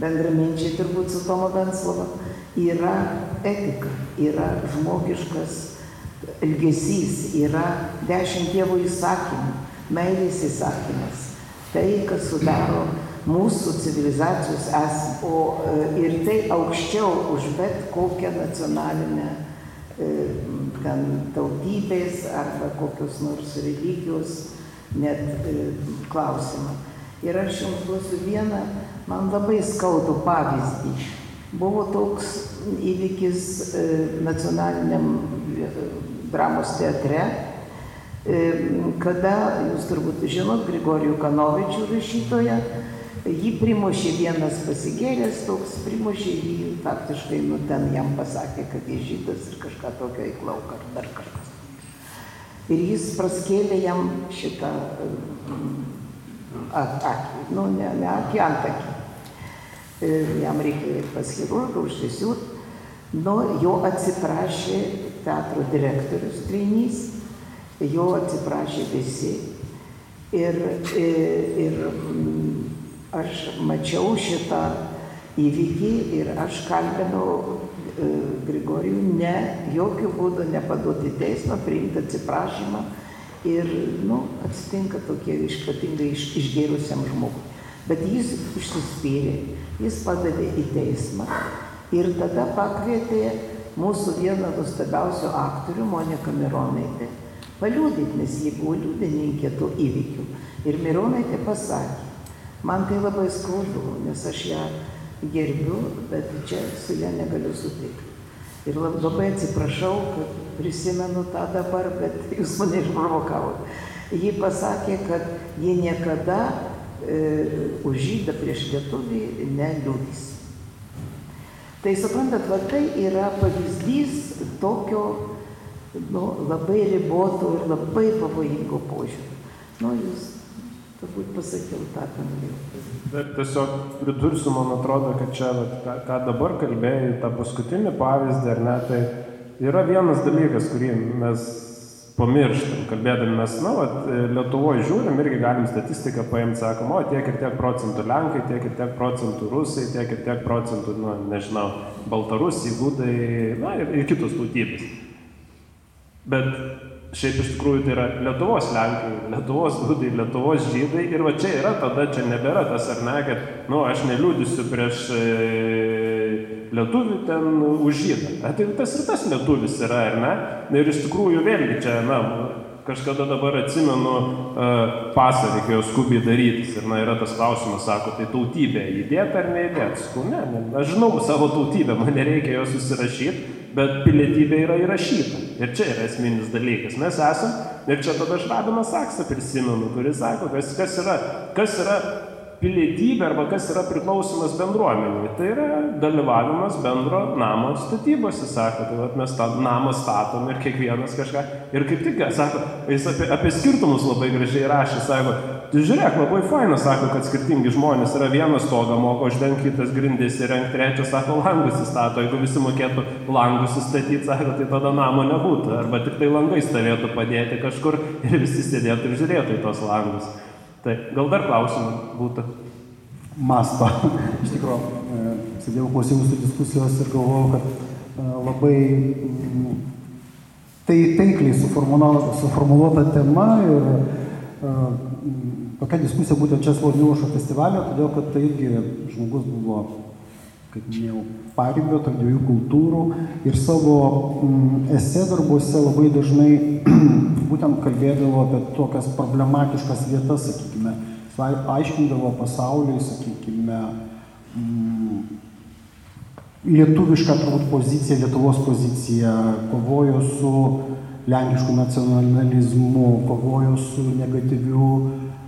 Speaker 1: bendraminčiai turbūt su Tomo Benslova yra etika, yra žmogiškas elgesys, yra dešimt Dievo įsakymų, meilės įsakymas. Tai, kas sudaro mūsų civilizacijos esmę, o e, ir tai aukščiau už bet kokią nacionalinę e, ten tautybės arba kokios nors religijos net e, klausimą. Ir aš jums duosiu vieną, man labai skaudų pavyzdį. Buvo toks įvykis e, nacionaliniam e, dramos teatre, kada, jūs turbūt žinot, Grigorijų Kanovičių rašytoją, jį primušė vienas pasigėręs, toks primušė jį, faktiškai, nu ten jam pasakė, kad jis žydas ir kažką tokio įklauk ar dar kažkas. Ir jis praskėlė jam šitą akį, nu ne, ne akį, antakį. Jam reikėjo pas chirurgą užsisiūt. Nu, jo atsiprašė teatro direktorius Treinys, jo atsiprašė visi. Ir, ir, ir aš mačiau šitą įvykį ir aš kalbinau Grigorijų ne, jokių būdų nepaduoti teismą, priimti atsiprašymą ir, nu, atsitinka tokie išpatingai iš, išgėrusiam žmogui. Bet jis užsispyrė, jis padavė į teismą ir tada pakvietė mūsų vieną nuostabiausių aktorių, Moniką Mironaitę, paliūdyti, nes ji buvo liudininkė tų įvykių. Ir Mironaitė pasakė, man tai labai skaudu, nes aš ją gerbiu, bet čia su ją negaliu sutikti. Ir labai atsiprašau, kad prisimenu tą dabar, bet jūs mane išprovokavot. Ji pasakė, kad jie niekada už žydą prieš lietuvį neliūdys. Tai suprantat, va tai yra pavyzdys tokio nu, labai riboto ir labai pavojingo požiūrio. Nu, jūs turbūt pasakiau tą, ką norėjau.
Speaker 4: Tiesiog pridursiu, man atrodo, kad čia, ką, ką dabar kalbėjai, tą paskutinį pavyzdį, ar ne, tai yra vienas dalykas, kurį mes pamirštam, kalbėdami mes, na, vat, Lietuvoje žiūrim, irgi galim statistiką paimti, sakom, o tiek ir tiek procentų Lenkai, tiek ir tiek procentų Rusai, tiek ir tiek procentų, na, nežinau, Baltarusiai, Gudai, na, ir, ir kitos tautybės. Bet šiaip iš tikrųjų tai yra Lietuvos Lenkai, Lietuvos gudai, Lietuvos žydai ir va čia yra tada, čia nebėra tas ar ne, kad, nu, aš neliūdisiu prieš e, lietuvių ten už žydą. Tai tas ir tas lietuvis yra, ar ne? Na ir iš tikrųjų vėlgi čia, na, kažkada dabar atsimenu uh, pasą reikėjo skubiai darytis ir na yra tas klausimas, sako, tai tautybė įdėta ar neįdėta? Sakau, ne, ne, aš žinau savo tautybę, man nereikia jos susirašyti, bet pilietybė yra įrašyta. Ir čia yra esminis dalykas. Mes esam, ir čia tada aš Rabiną Saksą prisimenu, kuris sako, kas, kas, yra, kas yra pilietybė arba kas yra priklausomas bendruomeniai. Tai yra dalyvavimas bendro namo statybose, sako, tai vat, mes tą namą statom ir kiekvienas kažką. Ir kaip tik, sako, jis apie, apie skirtumus labai gražiai rašė, sako, žiūrėk, labai faina, sako, kad skirtingi žmonės yra vienas stogą moka uždengti, kitas grindis įrengti, trečias, sako, langus įstato, jeigu visi mokėtų langus įstatyti, sako, tai tada namo nebūtų, arba tik tai langai stovėtų padėti kažkur ir visi sėdėtų ir žiūrėtų į tos langus. Tai gal dar klausimų būtų?
Speaker 3: Masto. Iš tikrųjų, e, sėdėjau klausiausi diskusijos ir galvojau, kad e, labai tai taikliai suformuoluota tema ir e, tokia diskusija būtent Česlo Milošo festivalio, todėl kad tai irgi žmogus buvo, kaip minėjau, paribio tarp dviejų kultūrų ir savo mm, esė darbuose labai dažnai būtent kalbėdavo apie tokias problematiškas vietas, sakykime, aiškindavo pasauliui, sakykime, mm, lietuvišką turbūt poziciją, Lietuvos poziciją, kovojo su lenkišku nacionalizmu, kovojo su negatyviu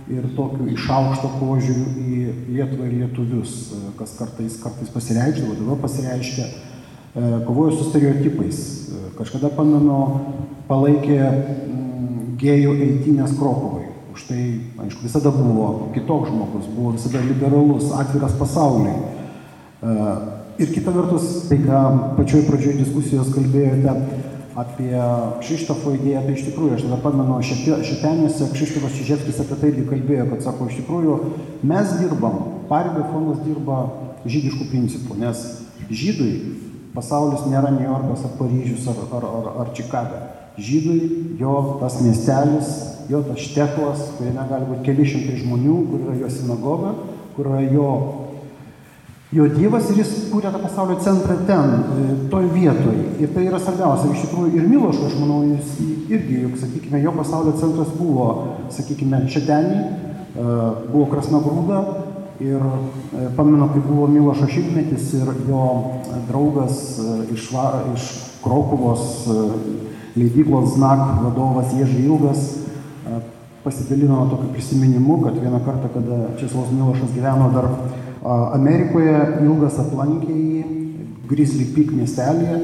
Speaker 3: ir tokiu iš aukšto požiūriu į Lietuvą ir lietuvius, kas kartais, kartais pasireikšdavo, dabar pasireiškia, kovojo su stereotipais. Kažkada, pamenu, palaikė gėjų eitynės Krokovai. Už tai, aišku, visada buvo kitoks žmogus, buvo visada liberalus, atviras pasauliui. E, ir kita vertus, tai ką pačioj pradžioj diskusijos kalbėjote apie Kšištofo idėją, tai iš tikrųjų, aš tada pamenu, šitenėse Kšištofas Čiževskis apie tai irgi kalbėjo, kad sako, iš tikrųjų, mes dirbam, Paribio fondas dirba žydiškų principų, nes žydui pasaulis nėra New Yorkas ar Paryžius ar, ar, ar, ar Čikaga. Žydui jo tas miestelis, jo tas šteklas, kuriame gali būti keli šimtai žmonių, kur yra jo sinagoga, kur yra jo, jo Dievas ir jis kūrė tą pasaulio centrą ten, e, toj vietoj. Ir tai yra svarbiausia. Iš tikrųjų ir Milošo, aš manau, jis irgi, juk, sakykime, jo pasaulio centras buvo, sakykime, Šedenį, e, buvo Krasnogrūda, Ir e, pamenu, kai buvo Milošo šimtmetis ir jo draugas iš, iš Krokuvos leidyklos Znak vadovas Ježai Ilgas pasidalino tokiu prisiminimu, kad vieną kartą, kada Česlavas Milošas gyveno dar Amerikoje, Ilgas aplankė jį Grizzly Peak miestelėje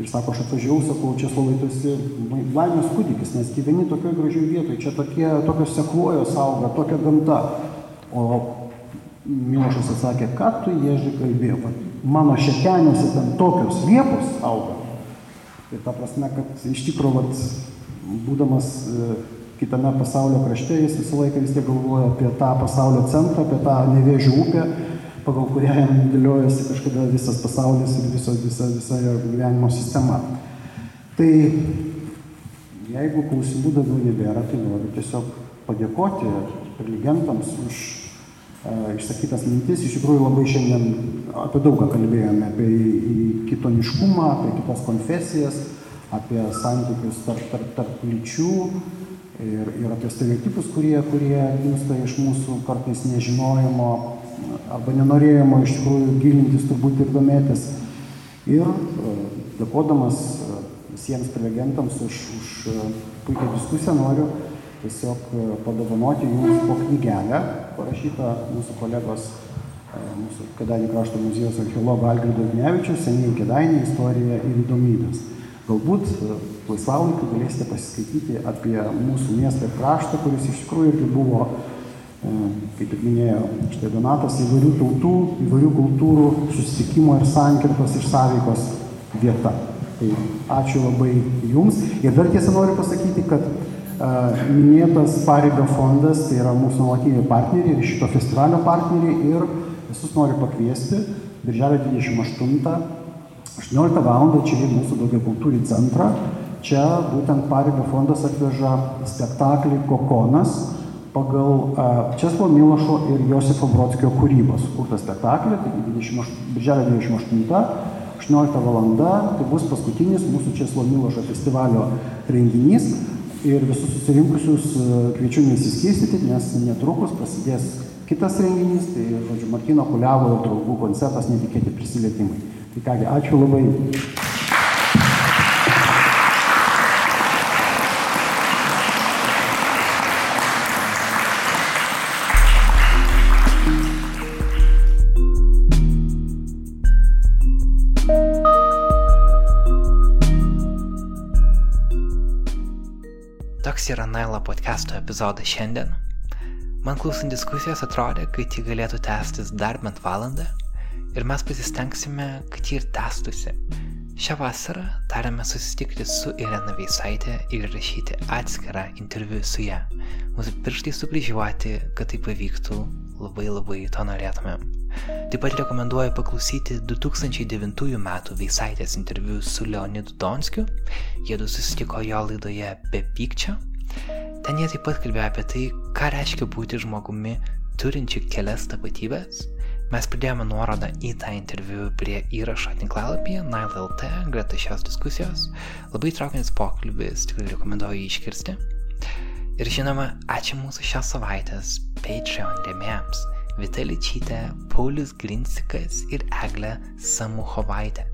Speaker 3: ir sako, aš atvažiavau, sakau, tu esi laimės kūdikis, nes gyveni tokioje gražioje vietoje, čia tokie, tokios sekluojos auga, tokia gamta. O Milošas atsakė, ką tu ježi kalbėjo, mano šekenėse ten tokios liepos auga. Ir ta prasme, kad iš tikrųjų, būdamas e, kitame pasaulio krašte, jis visą laiką vis tiek galvoja apie tą pasaulio centrą, apie tą nevėžių upę, pagal kurią jam dėliojasi kažkada visas pasaulis ir visa, visa, visa jo gyvenimo sistema. Tai jeigu klausimų daugiau nebėra, tai noriu tiesiog padėkoti prelegentams už išsakytas mintis. Iš tikrųjų labai šiandien apie daugą kalbėjome, apie kitoniškumą, apie kitas konfesijas, apie santykius tarp, tarp, tarp lyčių ir, ir apie stereotipus, kurie, kurie gimsta iš mūsų kartais nežinojimo arba nenorėjimo iš tikrųjų gilintis turbūt ir domėtis. Ir dėkodamas visiems prelegentams už, už puikią diskusiją noriu tiesiog e, padovanoti jums po knygelę, parašytą mūsų kolegos, e, mūsų Kedainių krašto muziejaus archeologo Algirdo Gnevičius, seniai Kedainių istorija ir įdomybės. Galbūt e, laisvalaikį galėsite pasiskaityti apie mūsų miestą ir kraštą, kuris iš tikrųjų irgi buvo, kaip ir minėjo štai Donatas, įvairių tautų, įvairių kultūrų susitikimo ir sankirtos ir sąveikos vieta. Tai ačiū labai Jums. Ir dar tiesą noriu pasakyti, kad Minėtas Paribio fondas, tai yra mūsų nuolatiniai partneriai ir šito festivalio partneriai ir visus noriu pakviesti birželio 28, 18 val. čia į mūsų daugia kultūrį centrą. Čia būtent Paribio fondas atveža spektaklį Kokonas pagal Česlo Milošo ir Josifo Brodskio kūrybos sukurtą spektaklį, tai 28, birželio 28, 18 val. tai bus paskutinis mūsų Česlo Milošo festivalio renginys ir visus susirinkusius kviečiu nesiskirstyti, nes netrukus prasidės kitas renginys, tai, žodžiu, Martino Kuliavo draugų koncertas netikėti prisilietimai. Tai kągi, ačiū labai.
Speaker 2: Toks yra Nailo podcast'o epizodas šiandien. Man klausant diskusijos atrodė, kad ji galėtų tęstis dar bent valandą ir mes pasistengsime, kad ji ir tęstusi. Šią vasarą tarėme susitikti su Irena Veisaitė ir rašyti atskirą interviu su ją. Mūsų pirštai sukryžiuoti, kad tai pavyktų, labai labai to norėtumėm. Taip pat rekomenduoju paklausyti 2009 m. Veisaitės interviu su Leonidu Donskiu. Jėdu susitiko jo laidoje Be pykčio. Ten jie taip pat kalbėjo apie tai, ką reiškia būti žmogumi turinčiu kelias tapatybės. Mes pridėjome nuorodą į tą interviu prie įrašo tinklalapyje Nile.lt greta šios diskusijos. Labai traukiantis pokalbis, tikrai rekomenduoju jį iškirsti. Ir žinoma, ačiū mūsų šios savaitės Patreon rėmėjams Vita Ličytė, Paulius Grinsikas ir Eglė Samuhovaitė.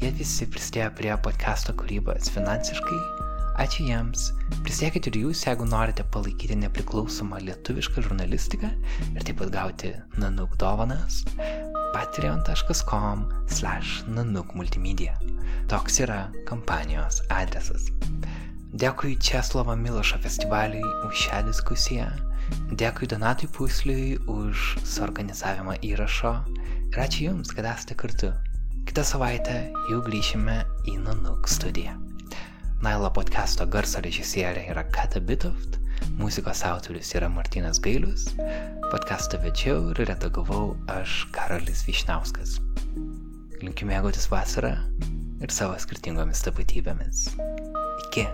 Speaker 2: Jie visi prisidėjo prie podcast'o kūrybos finansiškai. Ačiū jiems. Prisiekite ir jūs, jeigu norite palaikyti nepriklausomą lietuvišką žurnalistiką ir taip pat gauti nanuk dovanas. patreon.com slash nanuk multimedia. Toks yra kampanijos adresas. Dėkui Česlovo Milošo festivaliui už šią diskusiją. Dėkui Donatui Pusliui už suorganizavimą įrašo ir ačiū Jums, kad esate kartu. Kitą savaitę jau grįšime į Nanuk studiją. Nailo podcast'o garso režisierė yra Kata Bitoft, muzikos autorius yra Martinas Gailius, podcast'o vedžiau ir redagavau aš Karolis Višnauskas. Linkiu mėgautis vasarą ir savo skirtingomis tapatybėmis. Iki.